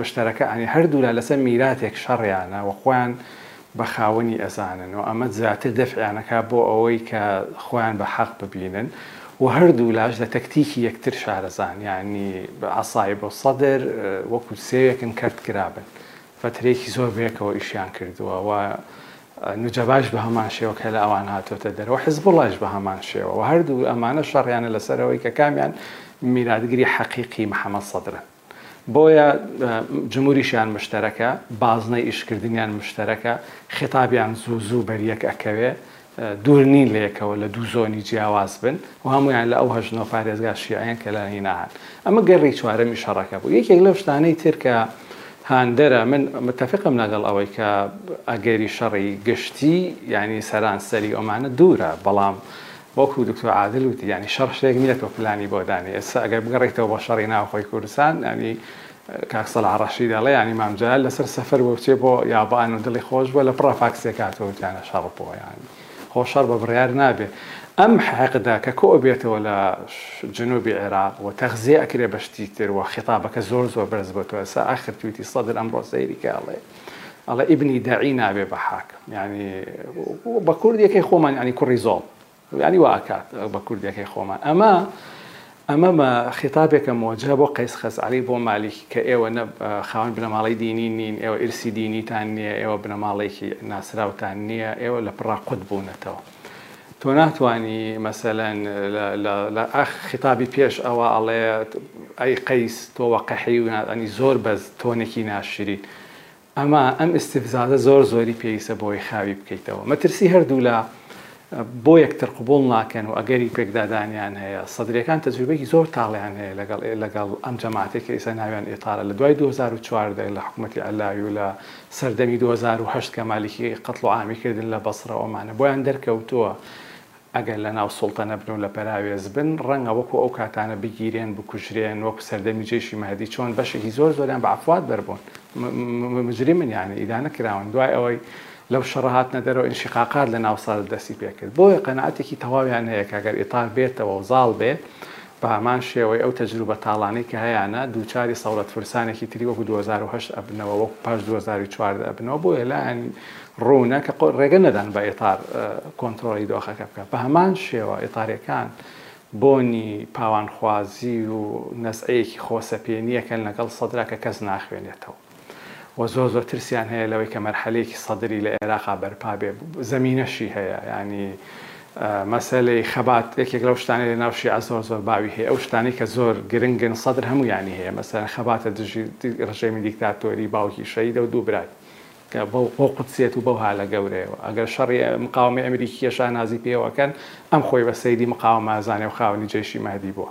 مشترکە انی هەردوولا لەسەر میراتێک شەڕیانە و خۆیان بە خاوەنی ئەزانن و ئەمە زیاتر دەفعیان ئەکات بۆ ئەوەی کە خۆیان بە حەق ببینن و هەردوولاش لە تەکتیکی یەکتر شارەزان یانی عەسائیب الصدر وەکو سێوێکن کەرت کرابن فترەیەکی زۆر بەیەکەوە ئیشیان کردووە و نوجەباش بە هەمان شێوە کە لە ئەوان هاتۆتە دەرەوە حزبوڵاش بە هەمان شێوە و هەردوو ئەمانە شەڕیانە لەسەر ئەوەی کە کامیان میراتگری حەقیقی محمد صدرن. بۆیە جموریشیان مشتەرەکە، بازنەی ئیشکردنیان مشتەرەکە، خیتابیان زوو زوو بەریەک ئەکەوێ، دوور نین لەیەکەوە لە دوو زۆنی جیاواز بن و هەموویان لە ئەو هەژنۆ پارێزگا شیعەیەن کە لە هینا هەن. ئەمە گەڕی چوارەمی شەڕەکە بوو. یەکێک لەو شتانەی تر کە هاندەرە، من متەفقم لەگەڵ ئەوەی کە ئەگەری شەڕی گشتی یانی سەرانسەری ئەمانە دوورە، بەڵام وەکو دکتۆر عادل وتی یانی شەڕ شتێک نیە تۆ پلانی بۆ دانێ ئێستا ئەگەر بگەڕێیتەوە بۆ شەڕی ناوخۆی کوردستان یانی کاک سەلاح ڕەشید ئەڵێ یانی مام جەلال لەسەر سەفەر بۆ بچێ بۆ یابان و دڵی خۆش بووە لە پڕا فاکسێک هاتووە وتیانە شەڕ بووە یانی خۆ شەڕ بە بڕیار نابێ ئەم حەقدە کە کۆ بێتەوە لە جنوبی عێراق و تەغزیە ئەکرێ بە شتی تر و خیتابەکە زۆر زۆر بەرز بۆتەوە ئێستا ئاخر تویتی سەدر ئەمڕۆ سەیری کە ئەڵێ ئەڵێ ئیبنی دەعی نابێ بە حاکم یانی بە کوردیەکەی خۆمان ینی کوڕی زۆڵ ینی واکات بە کوردیەکەی خۆمان ئەمە ئەمە بە خیتابێکە مۆجە بۆ قەیس خەزعری بۆ مالیک کە ئێوە نە خاوەن بنەماڵی دینی نین ئێوە ئرسی دینیتان نییە ئێوە بنەماڵێکی ناسراوتان نییە ئێوە لە پڕا قوت بوونەتەوە تۆ ناتوانی مەسەلەن لە خیتابی پێش ئەوە ئەڵێ ئەی قەیس تۆ وەقەحی و ئەنی زۆر بەس تۆنێکی ناشرین ئەما ئەم ئستیفزازە زۆر زۆری پێویستە بۆی خاوی بکەیتەوە مەترسی هەردوولا بۆ یەکتر قوبول ناکەن و ئەگەری پێکدادانیان هەیە سەدرەکان تەجروبێکی زۆر تاڵیان هەیە لەگەڵ لەگەڵ ئەم جەماعتێک کە ئێستا ناویان ئێتارە لە دوای 2014 لە حکوومەتتی علاوی و لە سەردەمی دوو هەزار و هەشت کە مالکی قەتڵ و عامی کردن لە بەسڕە و ئەمانە بۆیان دەرکەوتووە ئەگەر لە ناو سوڵتە نەبن و لە پەراوێز بن ڕەنگە وەکو ئەو کاتانە بگیرێن بکوژرێن وەکو سەردەمی جەیشی مەهدی چۆن بەشێکی زۆر زۆریان بە عەفوات بەربوون مجرمن یانی ئیدانە کراون دوای ئەوەی لەو شەڕە هاتنە دەرەوە ئینشیقاقات لە ناو سەدر دەستی پێکرد بۆیە قەناعەتێکی تەواویان هەیە کە ئەگەر ئیتار بێتەوە و زاڵ بێ بە هەمان شێوەی ئەو تەجروبە تاڵانەی کە هەیانە، دووچاری سەورەتپرسانێکی تری وەکو دوو هەزار و هەشت ئەبنەوە، وەکو پاش دوو هەزار و چواردە ئەبنەوە، بۆیە لایان ڕوونە کە ڕێگە نەدەن بە ئیتار کۆنترۆڵی دۆخەکە بکات. بە هەمان شێوە ئیتاریەکان بۆنی پاوانخوازی و نەزعەیەکی خۆسەپێنیەکەن لەگەڵ سەدرا کە کەس ناخوێنێتەوە. و زۆر زۆر ترسیان هەیە لەوەی کە مەرحەلەیەکی سەدری لە ئێراقا بەرپا بێ زەمینەشی هەیە یانی مەسەلەی خەبات یەکێک لەو شتانی لە ناو شیعە زۆر زۆر باوی هەیە ئەو شتانی کە زۆر گرنگن سەدر هەموو یانی هەیە مەسەرەن خەباتە دژی ڕژێمی دیکتاتۆری باوکی شەیدە و دوو برات بۆ قوتسێت و بەو هالە گەورەیەوە ئەگەر شەڕی مقاومی ئەمریکیە شانازی پێوەکەن ئەم خۆی بە سەیری مقاومازانێ و خاونی جەیشی مەهدی بووە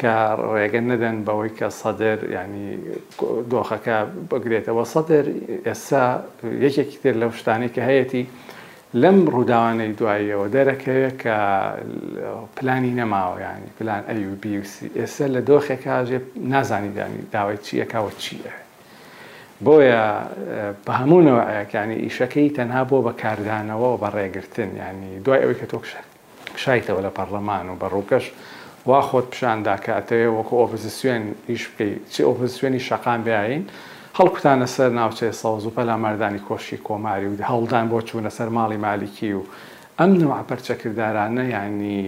کە ڕێگە نەدەن بەوەی کە سەدر یانی دۆخەکە بگرێتەوە سەدر ئێستا یەکێکی تر لەو شتانەی کە هەیەی لەم ڕووداوانەی دواییەوە دەرەکەوێت کە پلانی نەماوە ینی پلان ئەوبیسی ئێستا لە دۆخێکا ژێ نازانی دانی داوای چیەکەوە چیە بۆیە بە هەموو نەوەیەکانی ئیشەکەی تەنها بۆ بەکاردانەوە بە ڕێگرتن ینی دوای ئەوەی کە تۆکشە کشایتەوە لە پەڕلەمان و بە ڕووکەش وا خۆت پیشان دا کە ئەتەوێ وەکوو ئۆپزسیۆن ئیش بکەی، چ ئۆپزسیۆنی شەقام بیاین، هەڵکوتانە سەر ناوچەی سەوز و پەلاماردانی کۆشکی کۆماری و هەوڵدان بۆ چوونە سەر ماڵی مالکی و ئەم نەوعە پەرچەکردارانە یانی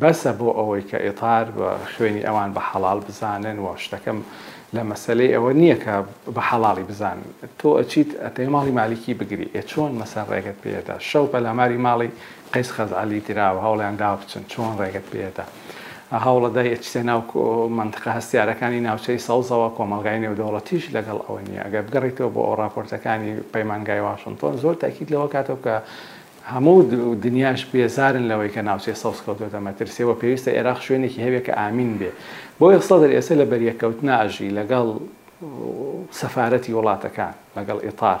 بەسە بۆ ئەوەی کە ئیتار و خوێنی ئەوان بە حەڵاڵ بزانن و شتەکەم لە مەسەلەی ئەوە نییە کە بە حەڵاڵی بزان تۆ ئەچیت ئەتەوێ ماڵی مالکی بگری ئێ چۆن مەسە ڕێگەت پێ ئەدا شەو پەلاماری ماڵی قەیس خەزعەلی دراو هەوڵیان داوە بچن، چۆن ڕێگەت پێیەدا هەوڵەدای ئەچیتە ناو مەنتقە هەستیارەکانی ناوچەی سەوزەوە، کۆمەڵگای نێودەوڵەتیش لەگەڵ ئەوە نییە، گەر بگەڕێیتەوە بۆ ئەو ڕاپۆرتەکانی پەیمانگای واشنتۆن زۆر تەئکید لەوە کاتەوە کە هەموو دنیاش بێزارن لەوەی کە ناوچەی سەوز کەوتۆتە مەترسییە و پێویستە ئێراق شوێنێکی هەبێت کە ئامین بێت، بۆیە سەدر ئێستا لە بەریەککەوتنا ئەژی لەگەڵ سەفارەتی وڵاتەکان، لەگەڵ ئیتار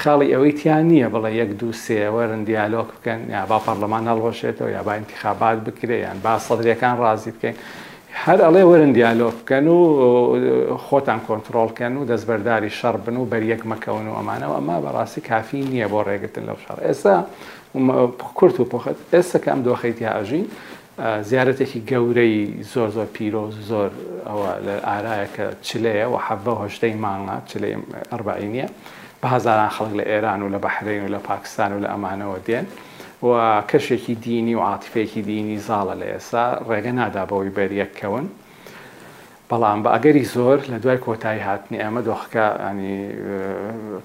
خاڵی ئەوەی تیا نییە بڵێ یەک دوو سێ وەرن دیالۆک بکەن یا با پەڕلەمان هەڵوەشێتەوە یا با ئینتیخابات بکرێ یان با سەدرەکان ڕازی بکەین هەر ئەڵێ وەرن دیالۆک بکەن و خۆتان کۆنتترۆلکەن و دەستبەرداری شەڕ بن و بەریەک مەکەون و ئەمانە و ئەمە بەڕاستی کافی نییە بۆ ڕێگرتن لەو شەڕ ئێستا کورت و پخت ئێستا کە ئەم دۆخەیتیا ئەژین زیارەتێکی گەورەی زۆر زۆر پیرۆز زۆر ئەوە لە ئارایە کە چلەیە وە حەڤدە و هەژدەی مانگە چلەی ئەربەعینیە بە هەزاران خەڵک لە ئێران و لە بەحرەین و لە پاکستان و لە ئەمانەوە دێن و کەشێکی دینی و عاتیفەیەکی دینی زاڵە لە ئێستا ڕێگە نادا بەوەی بەریەک کەون بەڵام بە ئەگەری زۆر لە دوای کۆتایی هاتنی ئەمە دۆخەکە ینی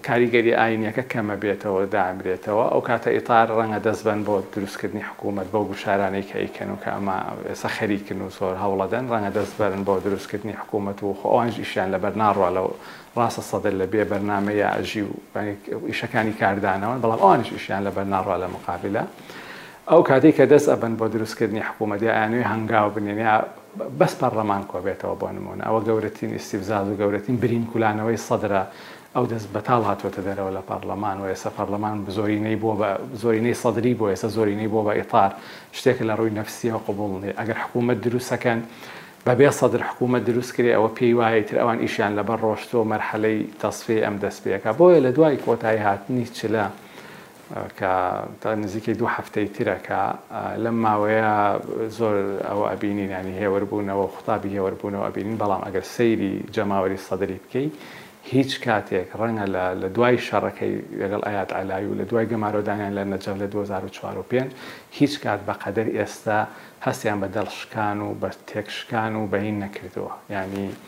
کاریگەری ئاینیەکە کەمە بێتەوە دامرێتەوە ئەو کاتە ئیتار ڕەنگە دەستبەن بۆ دروستکردنی حکوومەت بەو گوشارانەی کە ئەیکەن و کە ئەمە ئێستا خەریکن و زۆر هەوڵەدەن ڕەنگە دەستبەرن بۆ دروستکردنی حکوومەت و خۆ ئەوانش ئیشیان لەبەر ناڕوا لەو ڕاستە سەدر لە بێ بەرنمەیە ئەژی و ئیشەکانی کاردانەوەن بەڵام ئەوانش ئیشیان لەبەر ناڕوا لە مقابلە ئەو کاتی کە دەست ئەبن بۆ دروستکردنی حکوومەت یا ئەیانوێ هەنگاو بنێن یا بەس پەڕلەمان کۆبێتەوە بۆ نموونە ئەوە گەورەترین ئیستیفزاز و گەورەترین برین کولانەوەی سەدرە ئەو دەست بەتاڵ هاتووەتە دەرەوە لە پەڕلەمان و ئێستا پەڕلەمان زۆرینەی بووە بە زۆرینەی سەدری بووە ئێستا زۆرینەی بووە بە ئیتار شتێکە لە ڕووی نەفسیەوە قبوڵ نیە ئەگەر حکوومەت دروستەکەن بەبێ سەدر حکوومەت دروست کرێ ئەوە پێی وایە ئیتر ئەوان ئیشیان لەبەر ڕۆشتووە مەرحەلەی تەسفیەی ئەم دەست پێکا بۆیە لە دوای کۆتایی هاتنی چلە کە تا نزیکەی دوو هەفتەی ترە کە لەم ماوەیە زۆر ئەوە ئەبینین یانی هێوربوونەوە و خوتابی هێوربوونەوە ئەبینین بەڵام ئەگەر سەیری جەماوەری سەدری بکەی هیچ کاتێک ڕەنگە لە لە دوای شەڕەکەی لەگەڵ ئەیاد عەلاوی و لە دوای گەمارۆدانیان لە نەجەف لە دوو هەزار و چوار و پێنج هیچ کات بە قەدەر ئێستا هەستیان بە دڵشکان و بە تێکشکان و بەین نەکردووە یانی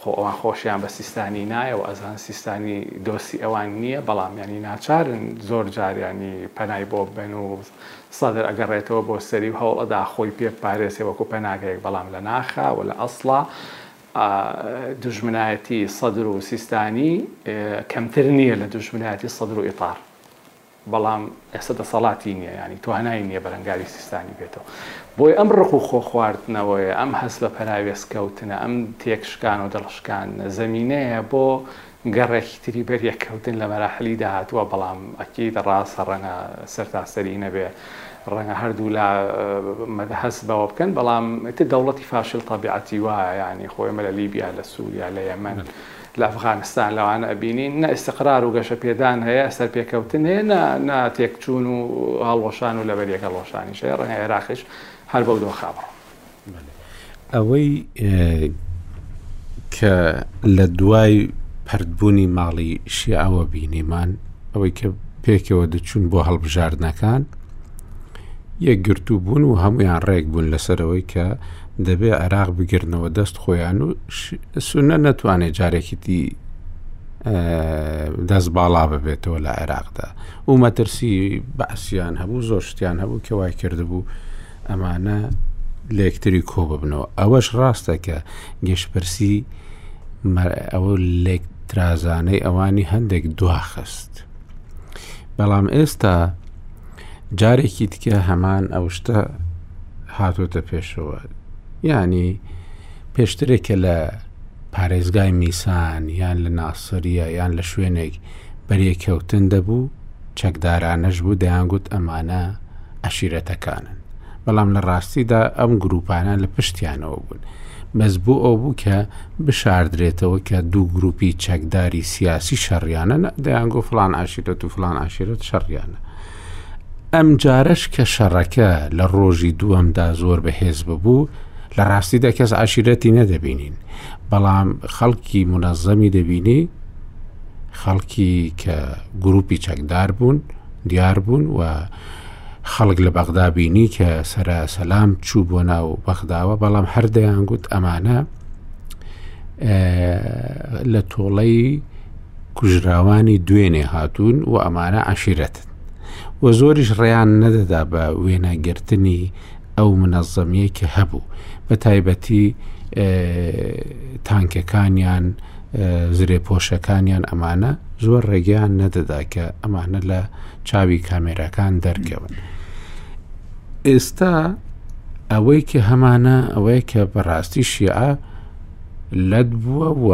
خۆ ئەوان خۆشیان بە سیستانی نایە و ئەزان سیستانی دۆستی ئەوان نییە، بەڵام یانی ناچارن زۆر جار یانی پەنای بۆ ببەن و سەدر ئەگەڕێتەوە بۆ سەری و هەوڵ ئەدا خۆی پێ بپارێزێ وەکوو پەناگەیەک، بەڵام لە ناخا و لە ئەسڵا دوژمنایەتی سەدر و سیستانی کەمتر نییە لە دوژمنایەتی سەدر و ئیتار. بەڵام ئێستا دەسەڵاتی نیە یانی توانای نیە بەرەنگاری سیستانی بێتەوە بۆی ئەم ڕق و خۆ خواردنەوەیە ئەم هەست بە پەراوێز کەوتنە ئەم تێک شکان و دڵ شکاندنە زەمینەیە بۆ گەڕێکی تری بەریەک کەوتن لە مەراحلی داهاتوە بەڵام ئەکید ڕاستە ڕەنگە سەرتاسەری نەبێ ڕەنگە هەردوو لا مەدە هەست بەوە بکەن بەڵام تر دەوڵەتی فاشل تەبیعەتی وایە یانی خۆی مە لە لیبیا لە سوریا لە یەمەن لە ئەفغانستان لەوانە ئەبینین نە ئیستقرار و گەشە پێدان هەیە سەرپێکەوتن هەیە نە نە تێکچوون و هەڵوەشان و لەبەر یەک هەڵوەشانیش هەیە ڕەنگە عێراقیش هەر بەو دۆخە بڕۆ. ئەوەی کە لە دوای پردبوونی ماڵی شیعەوە بینیمان ئەوەی کە پێکەوە دەچوون بۆ هەڵبژاردنەکان یەکگرتوو بوون و هەمویان ڕێک بوون لەسەرەوەی کە دەبێ عێراق بگرنەوە دەست خۆیان و سونە نەتوانێت جارێکیتی دەست باڵا ببێتەوە لە عێراقدا و مەترسی بەعسیان هەبوو زۆر شتیان هەبوو کە وای کردبوو ئەمانە لەکتری کۆ ببنەوە ئەوەش ڕاستە کە گەشتپرسی ئەوە لێک ترازانەی ئەوانی هەندێک دواخست بەڵام ئێستا جارێکی تکە هەمان ئەو شتە هاتۆتە پێشەوە ینی پێشترێکە لە پارێزگای میسان یان لە ناسریە یان لە شوێنێک بەرێکەوتن دەبوو چەکدارانەش بوو دەیانگوت ئەمانە عشیرەتەکانن بەڵام لە ڕاستیدا ئەم گروپانە لە پشتیانەوە بوون بەس بۆ ئەو بوو کە بشاردرێتەوە کە دوو گروپی چەکداری سیاسی شەڕیانە دەیانگۆ فلان عشیرەت و فلان عشیرەت شەڕیانە ئەمجارەش کە شەڕەکە لە ڕۆژی دووەمدا زۆر بەهێز ببوو لە ڕاستیدا کەس عشیرەتی نەدەبینین بەڵام خەڵکی منەزەمی دەبینی خەڵکی کە گروپی چەکدار بوون دیار بوون و خەڵک لە بەغدا بینی کە سەرا سەسلام چوو بۆ ناو بەغداوە بەڵام هەردەیان گوت ئەمانە لە تۆڵەی کوژراوانی دوێنێ هاتوون و ئەمانە عەشیرەتن و زۆریش ڕێیان نەدەدا بە وێنەگرتنی ئەو منەزەمیە کە هەبوو بە تایبەتی تانکەکانیان زرێ پۆشەکانیان ئەمانە زۆر ڕێگەیان نەدەدا کە ئەمانە لە چاوی کامێراکان دەرکەون ئێستا ئەوەی کە هەمانە ئەوەیە کە بەڕاستی شیعە لەت بووە و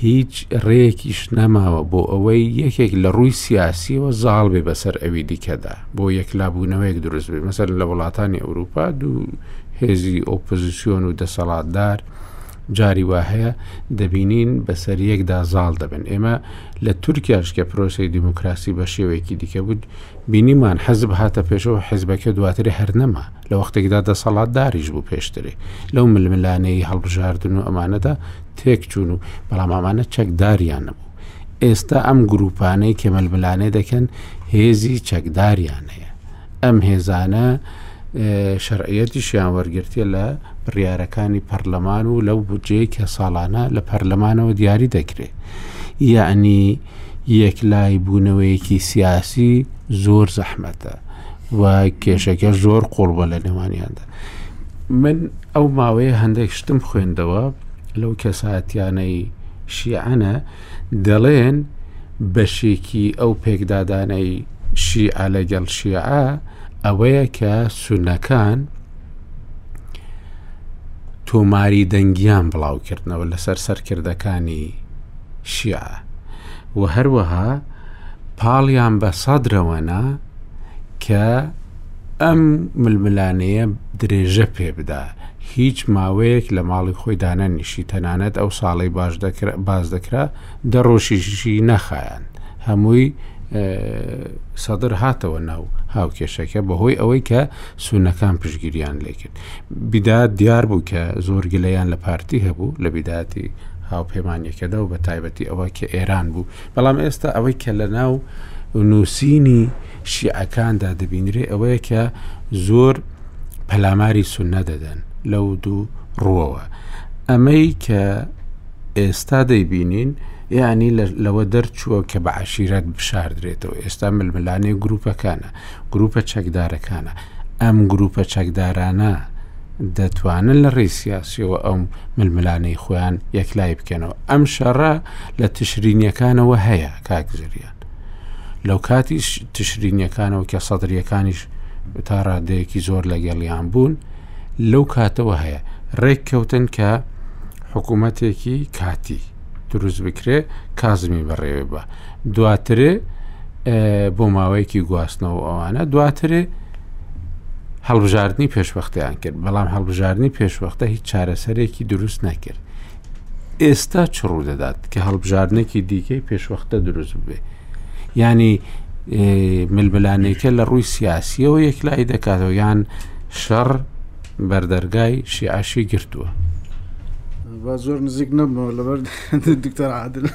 هیچ ڕێکیش نەماوە بۆ ئەوەی یەکێک لە ڕووی سیاسیەوە زاڵ بێ بەسەر ئەوی دیکەدا بۆ یەکلابوونەوەیەک دروست بێ مەسەر لە وڵاتانی ئەوروپا دوو هێزی ئۆپۆزیسیۆن و دەسەڵاتدار جاری وا هەیە دەبینین بەسەر یەکدا زاڵ دەبن ئێمە لە تورکیاش کە پرۆسی دیموکراسی بە شێوەیەکی دیکە بوو بینیمان حەزب هاتە پێشەوە حزبەکە دواتری هەر نەما لە وەختێکدا دەسەڵاتداریش بوو پێشترێ لەو ململانێی هەڵبژاردن و ئەمانەدا تێک چوون و بەڵام ئەمانە چەکداریان نەبوو ئێستا ئەم گروپانەی کە ململانێ دەکەن هێزی چەکداریان هەیە ئەم هێزانە شەرعەتیشیان وەرگرتە لە بڕیارەکانی پەرلەمان و لەو بودجەیە کە ساڵانە لە پەرلەمانەوە دیاری دەکرێت یعنی یەکلای بوونەوەیەکی سیاسی زۆر زەحمەتە و کێشەکە زۆر قوڵ بە لە نێوانیاندا من ئەو ماوەیە هەندێک شتم خوێندەوە لەو کەساتیانەی شیعەنە دەڵێن بەشێکی ئەو پێکدادانەی شیعە لەگەڵ شیعە ئەوەیە کە سونەکان تۆماری دەنگیان بڵاوکردنەوە لەسەر سەرکردەکانی شیعە و هەروەها پاڵیان بە سەدرەوەنا کە ئەم ململانێیە درێژە پێ بدا هیچ ماوەیەک لە ماڵی خۆی دانەنیشی تەنانەت ئەو ساڵی باش باز دەکرا دە ڕۆژیشی نەخایاند هەمووی سەدر هاتەوە ناو هاوکێشەکە بەهۆی ئەوەی کە سونەکان پشگیریان لێکرد بیداد دیار بوو کە زۆر گلەیان لە پارتی هەبوو لە بیداتی هاوپەیمانەکەدا و بە تایبەتی ئەوە کە ئێران بوو بەڵام ئێستا ئەوەی کە لە ناو نووسینی شیعەکاندا دەبینرێ ئەوەیە کە زۆر پەلاماری سنە دەدەن لەو دوو ڕووەوە ئەمەی کە ئێستا دەیبینین یعنی لەوە دەرچووە کە بە عشیرەت بشاردرێتەوە ئێستا ململانێ گروپەکانە گروپە چەکدارەکانە ئەم گروپە چەکدارانە دەتوانن لە ڕێی سیاسیەوە ئەم ململانەی خۆیان یەکلای بکەنەوە ئەم شەڕە لە تشرینیەکانەوە هەیە کاکزریان لەو کاتی تشرینیەکانەوە کە سەدرریەکانیش تا ڕادەیەکی زۆر لەگەڵیان بوون لەو کاتەوە هەیە ڕێک کەوتن کە حکوومەتێکی کاتی دروست بکرێ کازمی بەڕێوێ بە دواترێ بۆ ماوەیەکی گواستنەوە ئەوانە دواترێ هەڵبژاردننی پێشوەختیان کرد بەڵام هەڵبژاردننی پێشوەختە هیچ چارەسەرێکی دروست نەکرد ئێستا چڕوو دەدات کە هەڵبژاردنێکی دیکەی پێشوەختە دروست بێ ینی ململانێکە لە ڕووی سیاسیەوە یەکلایی دەکاتەوە یان شەڕ بەردەرگای شیعشی گرتووە. با زۆر نزیک نەبمەوە لەبەر دکتەر عادل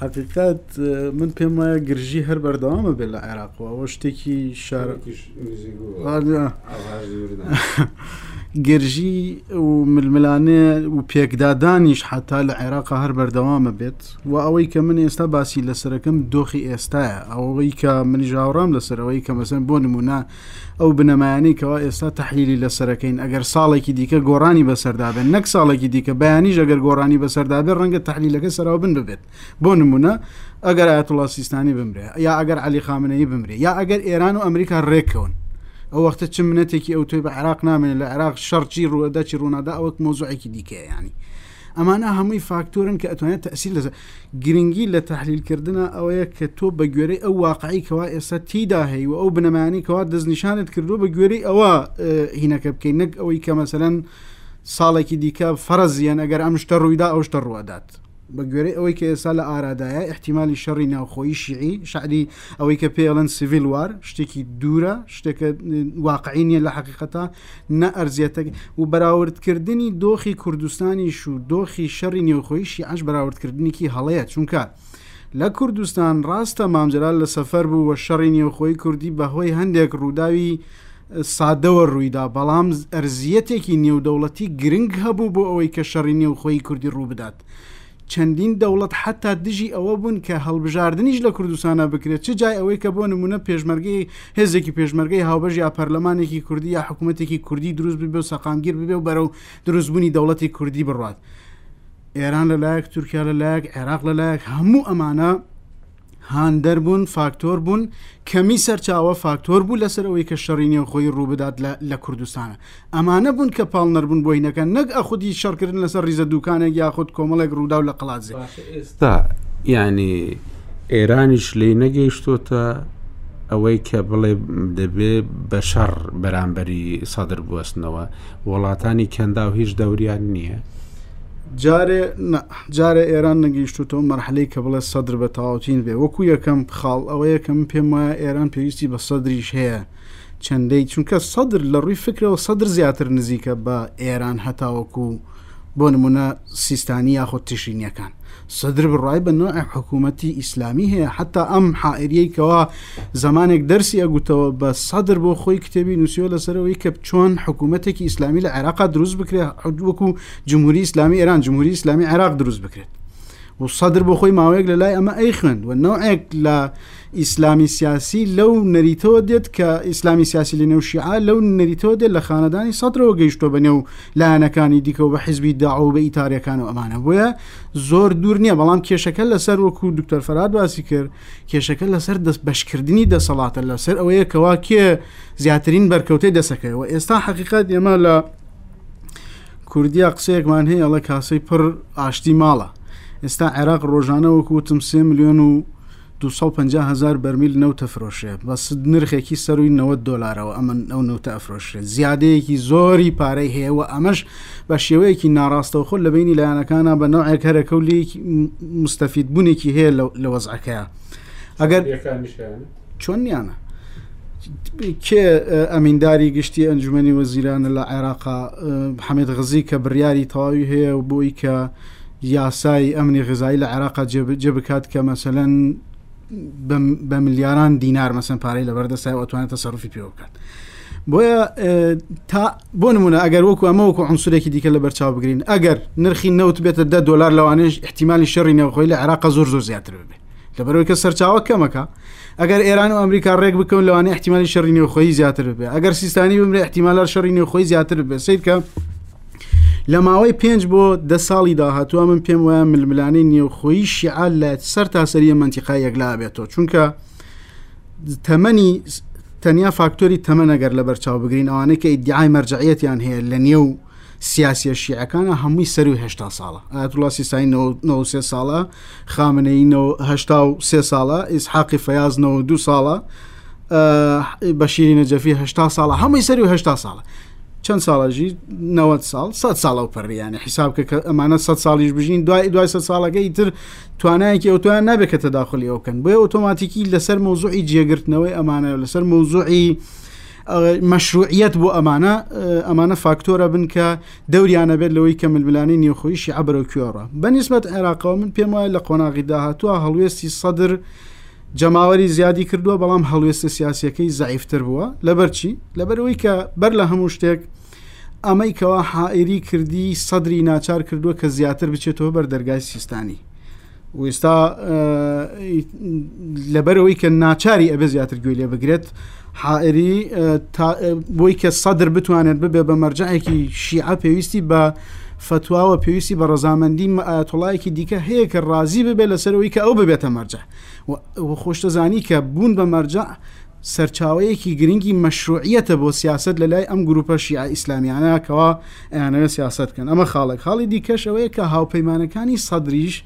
حقیقات من پێم وایە گرژی هەر بەردەوامە بێت لە عێراقەوە ئەوە شتێکی شار گرژی و ململانێ و پێکدادانیش حتا لە عێراق هەر بەردەوامە بێت و ئەوەی کە من ئێستا باسی لەسەرەکەم دۆخی ئێستاە ئەوەی کە منیژاوڕام لەسەرەوەی کە مەسن بۆ نمونە ئەو بنەمایانەی کەوا ئێستا تەحلیلی لەسەرەکەین ئەگەر ساڵێکی دیکە گۆڕانی بەسەردابێن نەک ساڵێکی دیکە بەیانیش ئەگەر گۆڕانی بەسەردابێت ڕەنگە تەحلیلەکە سەراو بن ببێت بۆ نمونە ئەگەر ئاتوڵا سیستانی بمرێ یا ئەگەر علی خامنەی بمرێ یا ئەگەر ئێران و ئەمریکا ڕێکەون ئەو وەختە چ منەتێکی ئەو توی بە عراق نامێنێت لە عراق شەڕچی ڕوەدەچی ڕوونادا ئەوەک مۆزوعێکی دیکەیانی ئەمانە هەمووی فاکتۆرن کە ئەتوانێت تەسیر لە گرنگی لە تحلیل کردنە ئەوەیە کە تۆ بە گوێرەی ئەو واقعی کەوا ئێستا تیدا هەیە و ئەو بنەمانی کەوا دەستنیشانت کردو بە گوێرەی ئەوە هینەکە بکەین نەک ئەوەی کە مەسەەن ساڵێکی دیکە فەرزیان ئەگەر ئەم شتە ڕوویدا ئەو شتە ڕوەدات بە گوێرەی ئەوەی کە ئێستا لە ئارادایە احتیممالی شەڕی ناوخۆی شیعی شعری ئەوەی کە پێڵەن سڤیل وار شتێکی دوورە شتێکە واقعی نیە لە حقیقەتە نە ئەرزیەتەک و بەراوردکردنی دۆخی کوردستانیش و دۆخی شەڕی نێوخۆی شیعەش بەراوردکردنێکی هەڵەیە چونکە لە کوردستان ڕاستە مامجلال لە سەفەر بوو و شەڕی نێوخۆی کوردی بەهۆی هەندێک ڕووداوی سادەوە ڕوویدا بەڵام ئەرزیەتێکی نێودەوڵەتی گرنگ هەبوو بۆ ئەوەی کە شەڕی نێوخۆی کوردی ڕوو بدات چەندین دەوڵەت حەتا دژی ئەوە بوون کە هەڵبژاردنیش لە کوردستانا بکرێت چ جای ئەوەی کە بۆ نموونە پێشمەرگەی هێزێکی پێشمەرگەی هاوبەش یا پەرلەمانێکی کوردی یا حکوومەتێکی کوردی دروست ببێ و سەقامگیر ببێ و بەرەو دروستبوونی دەوڵەتی کوردی بڕوات ئێران لە لایەک تورکیا لە لایەک عێراق لە لایەک هەموو ئەمانە هاندەر بوون فاکتۆر بوون، کەمی سەرچاوە فاکتۆر بوو لەسەر ئەوەی کە شەڕی نێوخۆیی ڕووبدات لە لە کوردستانا. ئەمانە بوون کە پاڵنەر بوون بۆ هینەکە نەک ئەخودی شەڕکردن لەسەر ڕیزە دووکانێک یاخود کۆمەڵێک ڕووداو لە قەڵادزێ. باشە ئێستا یانی ئێرانیش لێی نەگەیشتۆتە ئەوەی کە بڵێ دەبێ بە شەڕ بەرامبەری سەدر بوەستنەوە وڵاتانی کەنداو هیچ دەوریان نییە؟ جارێ جارێ ئێران نەگەیشتووتە ئەو مەرحەلەی کە بڵێت سەدر بە تەواوەتی نەبێت وەکو یەکەم خاڵ ئەوەیە کە من پێم وایە ئێران پێویستی بە سەدریش هەیە چەندەی چونکە سەدر لە ڕووی فکرەوە سەدر زیاتر نزیکە بە ئێران هەتاوەکو بۆ نمونە سیستانی یاخود تشینیەکان سەدر بڕای بە نوع حکوومەتی ئیسلامی هەیە حتا ئەم حائریەی کەوا زمانێک دەرسی ئەگوتەوە بە سەدر بۆ خۆی کتێبی نووسیۆ لەسەرەوەی کە چۆن حکوومەتێکی ئیسلامی لە عێراقا دروست بکرێت وەکو جمهوری ئیسلامی ئێران جمهوری ئیسلامی عێراق دروست بکرێت و سەدر بۆ خۆی ماوەیەک لە لای ئەمە ئەی خوێند و نەوەک لە ئیسلامی سیاسی لەو نەریتەوە دێت کە ئیسلامی سیاسی لە نێو شیعە لەو نەریتەوە دێت لە خانەدانی سەدرەوە گەیشتۆ بە نێو لایەنەکانی دیکە و بە حیزبی داع و بە ئیتارەکان و ئەمانە بۆیە زۆر دوور نییە بەڵام کێشەکە لەسەر وەکو دکتۆر فەراد باسی کرد کێشەکە لەسەر دەست بەشکردنی دەسەڵاتە لەسەر ئەوەیە کەوا کێ زیاترین بەرکەوتەی دەسەکەی و ئێستا حقیقت ئێمە لە کوردیا قسەیەکمان هەیە ئەڵێ کاسەی پڕ ئاشتی ماڵە ئێستا عێراق ڕۆژانە وەکو وتم سێ ملیۆن و 250 هزار بەرمیل نەوت ئەفرۆشێ بەس نرخێکی سەرووی 90 دۆلارەوە ئەمن ئەو نەوتە ئەفرۆشرێت زیادەیەکی زۆری پارەی هەیە و ئەمەش بە شێوەیەکی ناڕاستەوە خۆ لە بینی لایەنەکانە بە نەوعێک هەرەکە و لێکی مستەفید بوونێکی هەیە لە وەزعەکەیە ئەگەر چۆن نیانە کێ ئەمینداری گشتی ئەنجومی وەزیرانە لە عێراق حەمێت غزی کە بڕیاری تەواوی هەیە و بۆی کە یاسای ئەمنی غزایی لە عێراق جێ بکات کە مەسەەن بە ملیاران دینار مەسن پارەی لە بەردەسای ئەتوانێت تەسەرفی پێوە بکات. بۆیە تا بۆ نمونە ئەگەر وەکو ئەمە وەکو عنسورێکی دیکە لە بەرچاو بگرین ئەگەر نرخی نەوت بێتە دە دلار لەوانێش احتیممالی شەڕی نەوخۆی لە عراق زۆر زۆر زیاتر بێت لەبەرەوەی کە سەرچاوە کەمەکە ئەگەر ئێران و ئەمریکا ڕێک بکەون لەوانە احتیممالی شەڕی نێوخۆی زیاتر بێ ئەگەر سیستانی بمرە احتیمالار شەڕی نێوخۆی زیاتر بێ سیت کە لە ماوەی پێنج بۆ دە ساڵی داهاتوە من پێم وایە ململانەی نێوخۆی شیعال لە سەر تاسەریە منتیقا یەکلا بێتەوە چونکە تەمەنی تەنیا فاکتۆری تەمەەگەر لە بەرچاو بگرین ئەوانەی کە ئیدعای مەرجعەتیان هەیە لە نێو سیاسیە شیعەکانە هەمووی سەروی هشتا ساڵە ئاەتوڵا سیسای 93 ساڵە خامنەی 1970 ساڵە ئیسحاقی فەاز 92 ساڵە بەشیری نەجەفی هشتا ساڵە هەمووی سەروی هشتا ساڵە چەند ساڵەژی 90 ساڵ 100 ساڵە و پەڕیانە حیساب کە ئەمانە 100 ساڵیش بژین دوای دوای سە ساڵەکەی تر توانایەکی ئەوتوان نابێت کە تەداخلی ئەو بکەن بۆ ئۆتۆماتیکی لەسەر مۆزوعی جێگرتنەوەی ئەمانە لەسەر مۆزوعی مەشروعیەت بۆ ئەمانە ئەمانە فاکتۆرە بن کە دەوریانە بێت لەوەی کە ململانی نێوخۆیشی عبرە کوێڕە بەنیسبەت عێراقەوە من پێم وایە لە قۆناغی داهاتوە هەڵوێستی سەدر جەماوەری زیادی کردووە بەڵام هەڵوێستە سیاسەکەی زعیفتر بووە لەبەرچی لەبەرەوەی کە بەر لە هەموو شتێک ئەمەی کەوا حائری کردی سەدری ناچار کردووە کە زیاتر بچێتەوە بەر دەرگای سیستانی وستا لەبەرەوەی کە ناچاری ئەبێ زیاتر گوێ لێ بگرێت حائری بۆی کە سەدر بتوانێت ببێ بە مەرجایەکی شیعە پێویستی بە فتواوە پێویستی بە ڕزامەندی ئاەتوڵایەکی دیکە هەیە کە ڕازی ببێت لەسەرەوەی کە ئەو ببێتە مەرجە خۆشتەزانی کە بوون بە مەرجە سەرچاوەیەکی گرنگی مەشروعیەتە بۆ سیاسەت لە لای ئەم گروپە شیعە ئیسلامیانە کەوا ئەیانەوێت سیاسەت بکەن ئەمە خاڵێک خاڵی دیکەش ئەوەیە کە هاوپەیمانەکانی سەدریش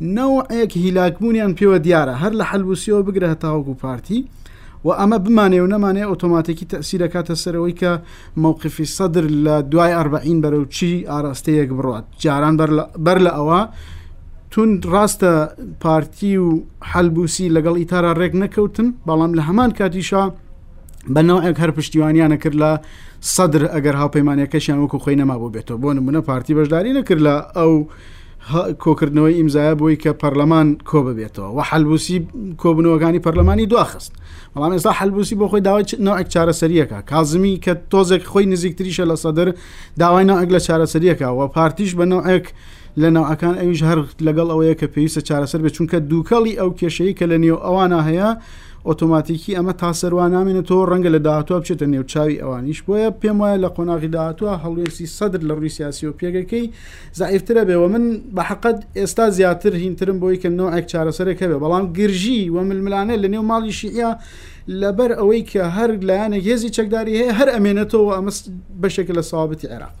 نەوعێک هیلاکبوونیان پێوە دیارە هەر لە حەلبوسیەوە بگرە هەتاوەکو پارتی و ئەمە بمانێ و نەمانێ ئۆتۆماتێکی تەسیرەکاتە سەرەوەی کە مەوقفی سەدر لە دوای ئەربەعین بەرەو چی ئاراستەیەک بڕات جاران بەر لە ئەوە تون ڕاستە پارتی و حەلبوسی لەگەڵ ئیتارا ڕێک نەکەوتن بەڵام لە هەمان کاتیشا بە ناوێک هەر پشتیوانیانە کرد لە سەدر ئەگەر هاوپەیمانەکەشیان وەکو خۆی نەما بۆ بێتەوە بۆ نمونە پارتی بەشداری نەکرد لە ئەو کۆکردنەوەی ئیمزایە بۆی کە پەرلەمان کۆ ببێتەوە و حلبوسی کۆبنەوەکانی پەرلەمانی دواخست بەڵام ئێستا حلبوسی بۆ خۆی داوای ناوێک چارەسەریەکە کازمی کە تۆزێک خۆی نزیکتریشە لە سەدر داوای ناوێک لە چارەسەریەکە و پارتیش بە ناوێک لە ناوەکان ئەویش هەر لەگەڵ ئەوەیە کە پێویستە چارەسەر بێت چونکە دووکەڵی ئەو کێشەیە کە لە نێو ئەوانە هەیە ئۆتۆماتیکی ئەمە تا سەروان نامێنێت تۆ ڕەنگە لە داهاتوە بچێتە نێوچاوی ئەوانیش بۆیە پێم وایە لە قۆناغی داهاتوە هەڵوێستی سەدر لە ڕووی سیاسی و پێگەکەی زەعیفترە بێ وە من بە حەقەت ئێستا زیاتر هینترم بۆی کە نەوعێک چارەسەرێک هەبێ بەڵام گرژی وە ململانێ لە نێو ماڵی شیعە لەبەر ئەوەی کە هەر لایەنێک هێزی چەکداری هەیە هەر ئەمێنێتەوە ئەمە بەشێک لە ساوابەتی عێراق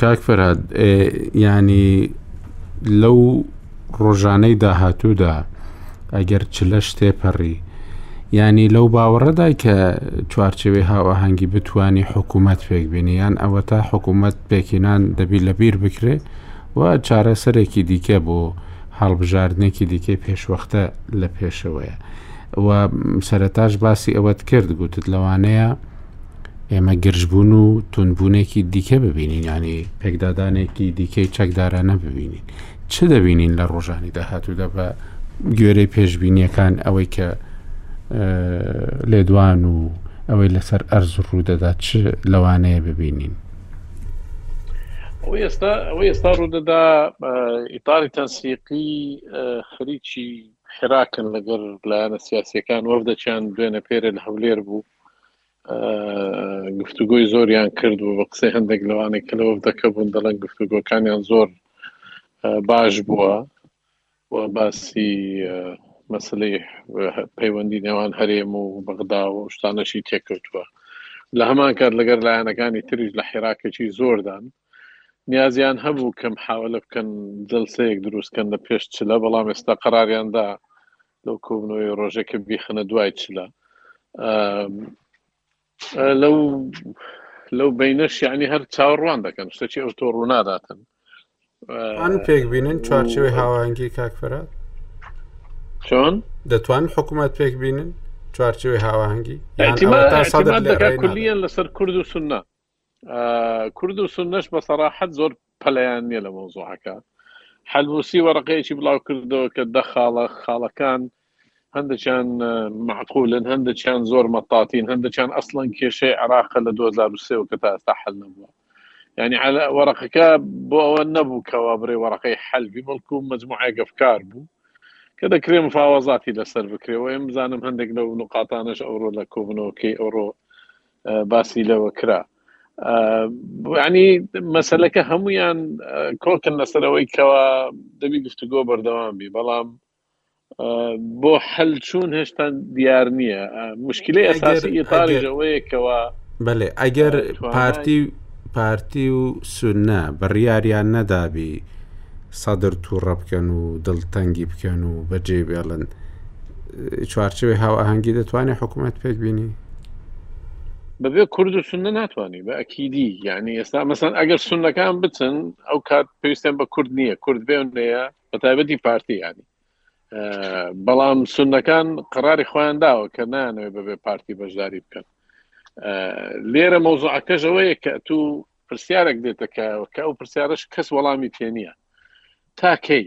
کاک فەراد ینی لەو ڕۆژانەی داهاتوودا ئەگەر چ لەش تێپەڕی ینی لەو باوەڕەدای کە چوارچەوەی هاوەهەنگی بتانی حکوومەت فێک بینی یان ئەوە تا حکوومەت پێکینان دەبی لەبیر بکرێ و چارەسەرێکی دیکە بۆ هەڵبژاردنێکی دیکەی پێشوەختە لە پێشەوەیە و سەرتاش باسی ئەوەت کرد گوتت لەوانەیە ئێمە گرژبوون و تونبوونێکی دیکە ببینین ینی پێکدادانێکی دیکەی چەکدارانە ببینین چ دەبینین لە ڕۆژانی داهاتوودا بە گوێرەی پێشببینیەکان ئەوەی کە لێدوان و ئەوەی لەسەر ئەرز ڕوو دەدات چ لەوانەیە ببینین ئێستا ئەوە ئێستا ڕوودەدا ئیتاری تەنسیقی خەریکی خراکن لەگەر لایەنە سیاسەکان وەفدەچیان دوێنە پێرە لە هەولێر بوو گفتوگۆی زۆریان کرد و بە قسەی هەندێک لەوانێک کە لەوە دەکە بوون دەڵێن گفتوگۆکانیان زۆر باش بووە و باسی مەسلەی پەیوەندی نێوان هەرێم و بەغدا و شتانەشی تێکەوتووە لە هەمان کات لەگەر لایەنەکانی تریش لە حێراکەی زۆردان نیازیان هەبوو کەم حاولە بکەن جلسەیەک دروستکەن لە پێش چلە بەڵام ئێستا قراریاندا لەو کۆبنەوەی ڕۆژەکە بیخەنە دوای چلە لەو لەو بینەش یعنی هەر چاوەڕوان دەکەن شتەکی ئەو تۆ ڕووناداتن ئەن پێک بینن چوارچەوەی هاوانگی کاکفرە چۆن دەتوان حکوومەت پێک بینن چوارچەوەی هاوانگی کولیان لەسەر کورد و سنە کورد و سوننەش بە سەراحەت زۆر پەلیان نییە لە مەوزوعەکە حەلبوسی وەڕقەیەکی بڵاو کردەوە کە دە خاڵە خاڵەکان هەندێکیان معقولن هەندێکیان زۆر مەتاتین هەندێکیان ئەسڵەن کێشەی عراقە لە 2023 کە تا ئێستا حل نەبووە ینی على وەرەقەکە بۆ ئەوە نەبوو کەوا برێ وەرەقەی حەلبی بەڵکو مجموعە گەفکار بوو کە دەکرێ مفاوەزاتی لەسەر بکرێەوە ئێم بزانم هەندێک لەو نقاتانش ئەوڕۆ لە کۆبنەوەکەی ئەوڕۆ باسی لەوە کرا ینی مەسلەکە هەمویان کۆکن لەسەرەوەی کەوا دەبی گفتوگۆ بەردەوام بی بەڵام بۆ حل چوون هێشتا دیار نییە مشکلی ئەساسی ئیتاریەوەیەکەوە بەێ ئەگەر پارتی پارتی و سونە بڕیاریان نەدابی سەدر تووڕە بکەن و دڵتەنگی بکەن و بەجێ بێڵن چوارچەوەی هاوئەهەنگی دەتوانێت حکوومەت پێک بینی بەبێ کورد و سنە ناتوانانی بە ئەکیدی یعنی ئێستا مەسەن ئەگەر سنەکان بچن ئەو کات پێویستیان بە کورد نییە کورد بێ نەیە بە تایبەتی پارتی ینی بەڵام سنەکان قراری خۆیان داوە کە نانەوێت بەبێ پارتی بەشداری بکەن لێرە مۆزعەکەش ئەوەیە کە تو پرسیارێک دێتەکە کە ئەو پرسیارش کەس وەڵامی تێنە تاکەی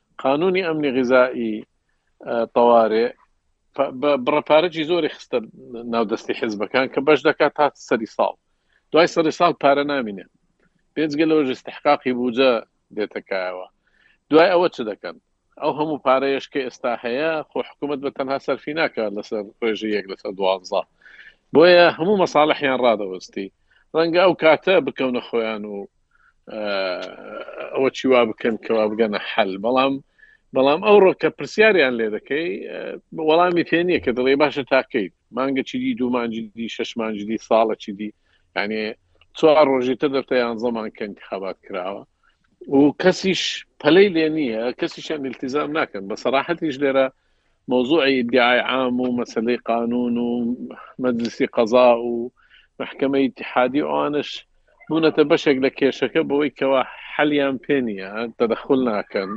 قانونی ئەمنی غیزائی طوارئ بڕە پارەی زۆری خستە ناو دەستی حزبەکان کە بەش دەکات تا سەری ساڵ دوای سەری ساڵ پارە نامینێ پێجگە لەوە ژستحقاقی بوجە دێتەکایەوە دوای ئەوە چ دەکەن ئەو هەموو پارەیەش کە ئێستا هەیە خۆ حکوومەت بە تەنها سەرفی ناکات لەسەر ڕێژە یەک لەسەر دوانزە بۆیە هەموو مەساڵحیان ڕادەوەستی ڕەنگە ئەو کاتە بکەونە خۆیان و ئەوە چی وا بکەن کەوا بگەنە حەل بەڵام بەڵام ئەو ڕۆکە پرسیاریان لێ دەکەی وەڵامی تێ نییە کە دڵێ باشە تاکەیت مانگە چیدی دوومانجی دی شەشمانجی دی ساڵە چی دی یعنی چوار ڕۆژی تە دەرتەیان زەمان کە انتخابات کراوە و کەسیش پەلەی لێ نییە کەسیشان التزام ناکەن بە سەراحەتیش لێرە مەوزوعی ئیدعای عام و مەسەلەی قانوون و مەجلیسی قەزا و مەحکەمەی ئیتیحادی و ئەوانەش بوونەتە بەشێک لە کێشەکە بەوەی کەوا حەلیان پێ نییە، تەدەخول ناکەن،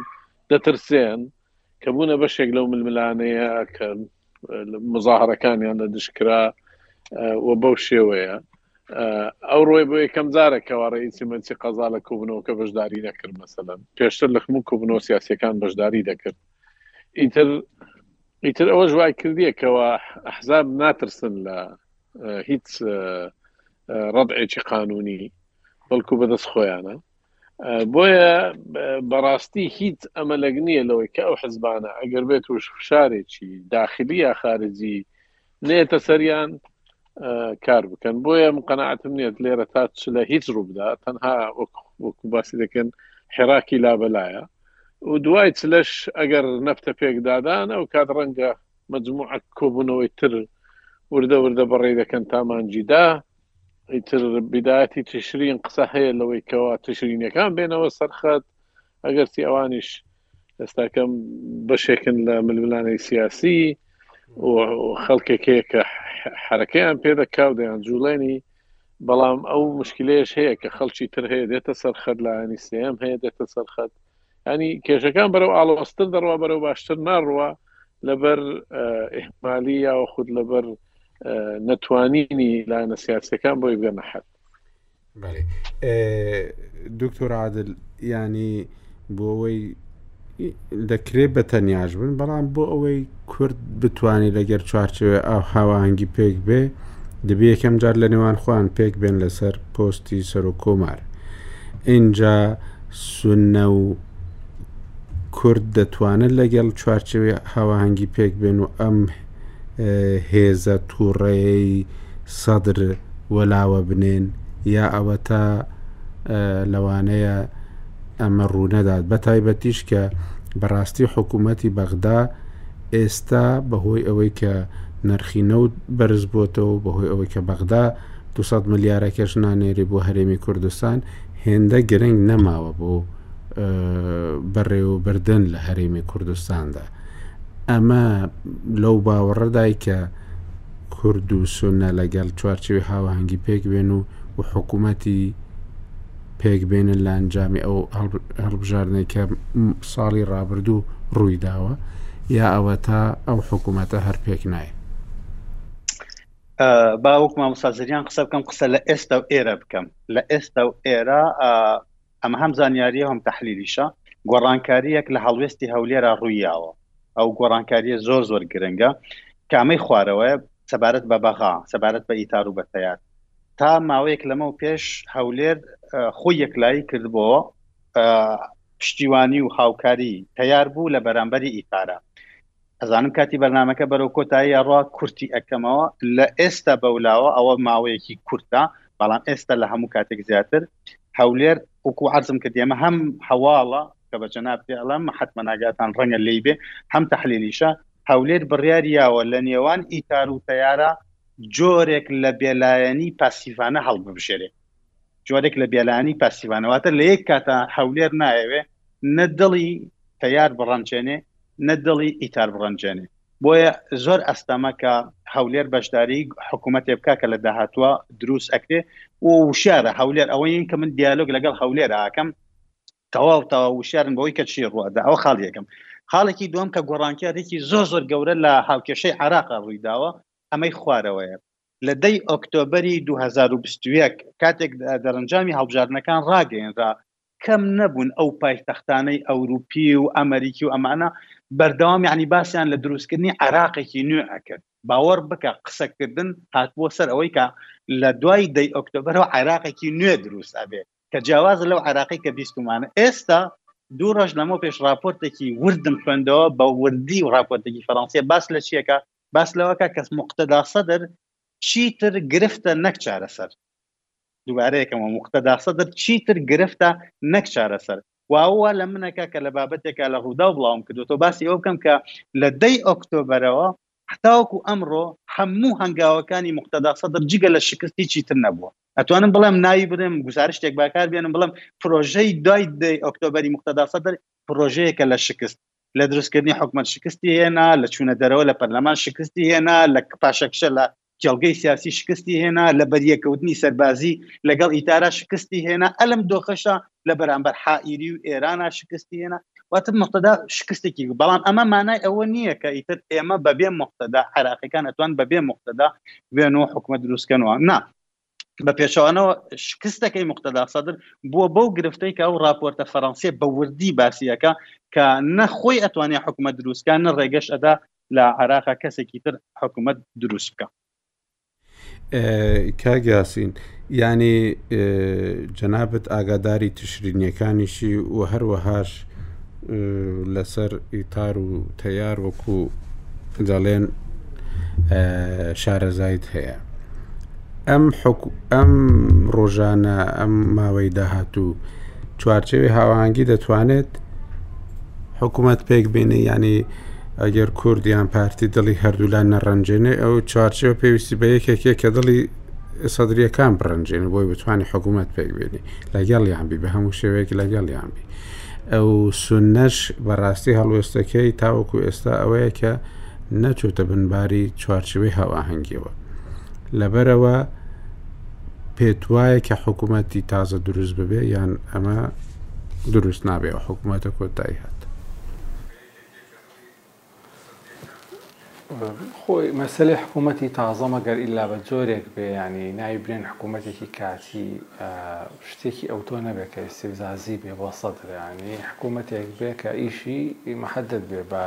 دەترسێن، کە بوونە بەشێک لەو ململانێیە کە مزاهەرەکانیان لە دژ کرا و بەو شێوەیە ئەوڕۆی بۆ یەکەم جارە کەوا ڕئیسی مەجلیسی قەزا لە کۆبوونەوەکە بەشداری نەکرد مەسەلەن پێشتر لە هەموو کۆبوونەوە سیاسیەکان بەشداری دەکرد. ئیتر ئیتر ئەوەش وای کردیە کەەوە ئەحزاب ناترسن لە هیچ ڕەبعێکی قانونی بەڵکو بەدەست خۆیانە بۆیە بەڕاستی هیچ ئەمەلەگ نییە لەوەی کە ئەو حزبانە ئەگەر بێت و فشارێکی داخلی یا خارجی نێتە سەریان کار بکەن بۆیە مقەنەعاتم نیت لێرە تا چ لە هیچ ڕووبدا تەنها وەکو باسی دەکەن حێراکی لابەلایە و دوای چلش ئەگەر نەفتە پێکدادان ئەو کات ڕەنگە مجموعە کۆبوونەوەی تر وردە وردە بەڕێ دەکەن تامانجیدا ئیتر بداەتی تشرین قسە هەیە لەوەی کەەوە تشرینەکان بێنەوە سەرخەت ئەگەرسی ئەوانیش ئێستاکە بەشێکن لە ململانێی سیاسی و خەڵکێک هەیە کە حرەکەیان پێ دەکا و دەیان جوڵێنی بەڵام ئەو مشکلەیەش هەیە کە خەڵکی تر هەیە دێتە سەرخەت لایەنی سم هەیە دێتە سەرخەت ینی کێشەکان بەرەو ئاڵۆستر دەڕوا بەرەو باشتر ناڕوە لەبەر ئهمالی یاوە خود لەبەر نەتوانینی لایەنە سیاسەکان بۆی بگەنە حەت دکتۆر عادل ینی بۆەوەی دەکرێت بە تەنیاش بن بەڵام بۆ ئەوەی کورد بتانی لەگەر چوارچەوە ئاو هاوانگی پێک بێ دەبێ یەکەم جار لە نێوان خۆیان پێک بێن لەسەر پۆستی سەر و کۆمار اینجا سنە و کورد دەتوانن لەگەڵ چوارچەوەی هاوانگی پێک بێن و ئەم هێزە تووڕەیەی سەدر وەلاوە بنێن یا ئەوەتا لەوانەیە ئەمە ڕوونەدات بە تایبەتیش کە بەڕاستی حکوومەتی بەغدا ئێستا بەهۆی ئەوەی کە نرخی نەوت بەرز بۆتەوە بەهۆی ئەوەی کە بەغدا 200 ملیارەکەش نانێری بۆ هەرێمی کوردستان هێندە گرنگ نەماوە بۆ بەڕێوەبردن لە هەرێمی کوردستاندا ئەمە لەو باوەڕەدای کە کورد و سنە لەگەڵ چوارچوی هاوهنگگی پێک بێن و و حکوومەتی پێک بێنن لە ئەنجامی ئەو هەڵبژاردنە کە ساڵی رابردوو ڕووی داوە یا ئەوە تا ئەو حکوومەتە هەر پێک نایە باوک مامۆسازریان قسە بکەم قسە لە ئێستا و ئێرە بکەم لە ئێستا و ئێرە ئەمە هەم زانیارییە و هەم تەحلیلیشە، گۆڕانکارییەک لە هەڵوێستی هەولێرا ڕووی یاوە، ئەو گۆڕانکارییە زۆر زۆر گرنگە، کامەی خوارەوەیە، سەبارەت بە بەغا، سەبارەت بە ئیتار و بە تەیار، تا ماوەیەک لەمەو پێش هەولێر خۆی یەکلایی کردبۆوە، پشتیوانی و هاوکاری تەیار بوو لە بەرامبەری ئیتارا، ئەزانم کاتی بەرنامەکە بەرەو کۆتایی ئەڕوا کورتی ئەکەمەوە لە ئێستا بەولاوە ئەوە ماوەیەکی کورتە بەڵام ئێستا لە هەموو کاتێک زیاتر هەولێر وکو عرزم کرد ئێمە هەم هەواڵە کە بە جەناب پێ ئەڵم حتممە ناگاتان ڕەنگە لی بێ هەم تحلیلیشە هەولێر بڕیاریاوە لە نێوان ئیتار و تەیارە جۆرێک لە بێلایەنی پاسیڤانە هەڵببژێرێ جۆرێک لە بێلانی پاسیڤانەواتە لە یەک کاتا هەولێر نایەوێ نە دڵی تەیار بڕەنجێنێ نە دڵی ئیتار بڕەنجێنێ بۆیە زۆر ئەستەمە کە هەولێر بەشداری حکوومەتێ بکە کە لە داهاتوە دروست ئەکرێ و وشارە هەولێر ئەوەین کە من دیالۆگ لەگەڵ هەولێر ئاکەم تەواو تاوا وشارن بەوەی کە چی ڕوەدا ئەو خاڵ یەکەم خاڵێکی دوم کە گۆڕانکارێکی زۆر زۆر گەورە لە هاوکێشەی عراق ڕوویداوە ئەمەی خوارەوەیە لە دە ی ئۆکتۆبەری دوو هەزار و بیست و یەک کاتێک دەرەنجامی هەڵبژاردنەکان ڕاگەیەنرا، کەم نەبوون ئەو پایتەختانەی ئەوروپی و ئەمەریکی و ئەمانە بەردەوام یانی باسیان لە دروستکردنی عێراقێکی نوێ ئەکرد. باوەڕ بکە قسەکردن هاتبووە سەر ئەوەی کە لە دوای دە ی ئۆکتۆبەرەوە عێراقێکی نوێ دروست ئەبێ کە جیاوازە لەو عێراقەی کە بیستوومانە ئێستا. دوو ڕۆژ لەمەو پێش ڕاپۆرتێکی وردم خوێندەوە بە وردی و ڕاپۆرتێکی فەرەنسیە باس لە چیەکا باس لەوە کە کەس موقتەدا سەدر چیتر گرفتە نەک چارەسەر دووبارەیەکەمەوە موقتەدا سەدر چیتر گرفتە نەک چارەسەر واوە لە منەکە کە لە بابەتێکە لە ڕوودا و بڵاوم کردو تۆ باسی ئەو بکەم کە لە دەی ئۆکتۆبەرەوە حتاوەکو ئەمڕۆ هەموو هەنگاوەکانی مختدا سەدر جگە لە شکستی چیتر نەبووە ئەتوانم بڵێم ناوی برم گزارشتێک باکار بێنم بڵم پرۆژەی دوای دەی ئۆکتۆبری مختدا سەدر پرۆژەیەکە لە شکست، لە دروستکردنی حکومەت شکستی هێنا، لە چوونە دەرەوە لە پەرلەمان شکستی هێنا، لە پاشەکشە لە کێڵگەی سیاسی شکستی هێنا، لە بەریەککەوتنی سەربازی لەگەڵ ئیتارا شکستی هێنا، ئەلەم دۆخەشا لە بەرامبەر حائیری و ئێرانا شکستی هێنا. واتە موقتەدا شکستێکی، بەڵام ئەمە مانای ئەوە نییە کە ئیتر ئێمە بەبێ موقتەدا، عێراقییەکان ئەتوان بەبێ موقتەدا بێن و حکومەت دروست کەن و نا، بە پێچەوانەوە شکستەکەی مختدا سەدر بووە بەو گرفتەی کە ئەو راپۆرتە فەرەنسیە بە وردی باسیەکە کە نەخۆی ئەتوانێت حکوومەت دروستکان نە ڕێگەش ئەدا لە عراقا کەسێکی تر حکوومەت دروست بکە کاگاسین ینی جەنابەت ئاگاداری تشرینیەکانیشی و هەروەهاش لەسەر ئیتار و تەیار وەکو دەڵێن شارەزایت هەیە ئەم ئەم ڕۆژانە ئەم ماوەی داهاتوو چوارچەوی هاوانگی دەتوانێت حکوومەت پێک بینی ینی ئەگەر کوردیان پارتی دڵی هەردوولان نەڕەنجێنێ ئەو چوارچەوە پێویستی بە یەکێکێ کە دڵی سەدرریەکان بڕنجێن بۆی بتوانانی حکوومەت پێک بێنی لەگەڵ یانبی بە هەموو شێوەیەکی لەگەڵ یانبی ئەو سوننەش بە ڕاستی هەڵوێستەکەی تاوەکو ئێستا ئەوەیە کە نەچۆتە بنباری چوارچوەی هاواهەنگیەوە لەبەرەوە پێت وایە کە حکوومەتی تازە دروست ببێ یان ئەمە دروست نابێ و حکوومەتە کۆتایی هات خۆی مەسەلەی حکوومەتی تازە مەگەر ئیلا بە جۆرێک بێ ینی ناوی برێن حکوومەتێکی کاتی شتێکی ئەوتۆ نەبێت کە ئستیزازی بێ بۆ سەدرانی حکوومەتێک بێ کە ئیشی محەدد بێ بە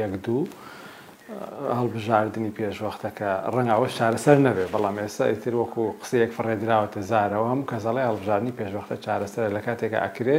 یەک دوو هەڵبژاردننی پێشوەختەکە ڕەنگاوە چارەسەر نەبێ بەڵام ئێستا ئیتر وەکو قسەیەک فڕێدراوەتە زارەوە هەم کەزەڵی هەڵبژاردننی پێشوەختە چارەسەر لە کاتێکە ئەکرێ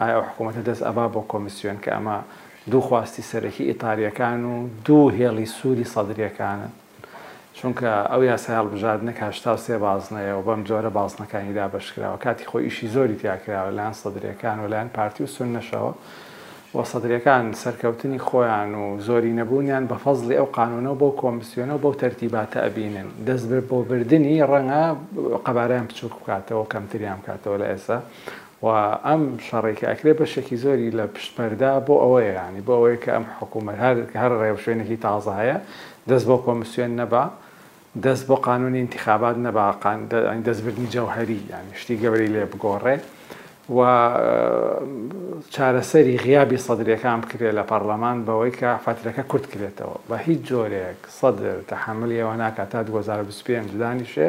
ئایا ئەو حکومەتە دەست ئەبا بۆ کۆمیسیۆن کە ئەمە دوو خواستی سەرەکی ئیتارییەکان و دوو هێڵی سووری سەدرییەکانن چونکە ئەو یاسای هەڵبژاردنێک هەشتا و سێ بازنەیە و بەم جۆرە بازنەکانی دابەش کراوە کاتی خۆی ئیشی زۆری تیا کراوە لەلایەن سەدرییەکان و لەلایەن پارتی و سوننەشەوە و سەدرییەکان سەرکەوتنی خۆیان و زۆری نەبوونیان بە فەزڵی ئەو قانوونە و بەو کۆمیسیۆنە و بەو تەرتیباتە ئەبینن دەست بۆ بردنی ڕەنگە قەبارەیان بچووک بکاتەوە و کەمتریان بکاتەوە لە ئێستا وە ئەم شەڕەی کە ئەکرێت بەشێکی زۆری لە پشت پەردە بۆ ئەوەیە یانی بۆ ئەوەیە کە ئەم حکومەت هەر هەر ڕێوشوێنێکی تازە هەیە دەست بۆ کۆمسیۆن نەبا دەست بۆ قانونی ئینتیخابات نەبا قان دەست بردنی جەوهەری یانی شتی گەورەی لێ بگۆڕێ و چارەسەری غیابی سەدرەکان بکرێت لە پەرلەمان بەوەی کە فەترەکە کورت کرێتەوە بە هیچ جۆرێک سەدر تەحملی ئەوە ناکات تا 2025 دانیشێ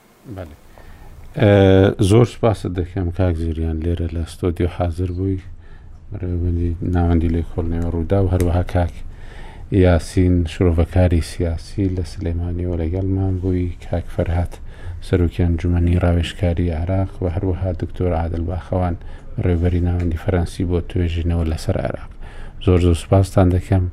زۆر سپاست دەکەم کاک زوریان لێرە لە ستۆدیو حاضر بووی بەڕێوەبندی ناوەندی لێ کۆڵنەوە ڕوودا و هەروەها کاک یاسین شرۆڤەکاری سیاسی لە سلێمانی و لەگەڵمان بووی کاک فەرهات سەرۆکیان جومەنی ڕاوێشکاری عراق و هەروەها دکتۆر عادل باخەوان ڕێبەری ناوەندی فەرەنسی بۆ توێژینەوە لەسەر عێراق زۆر زۆر سپاستان دەکەم.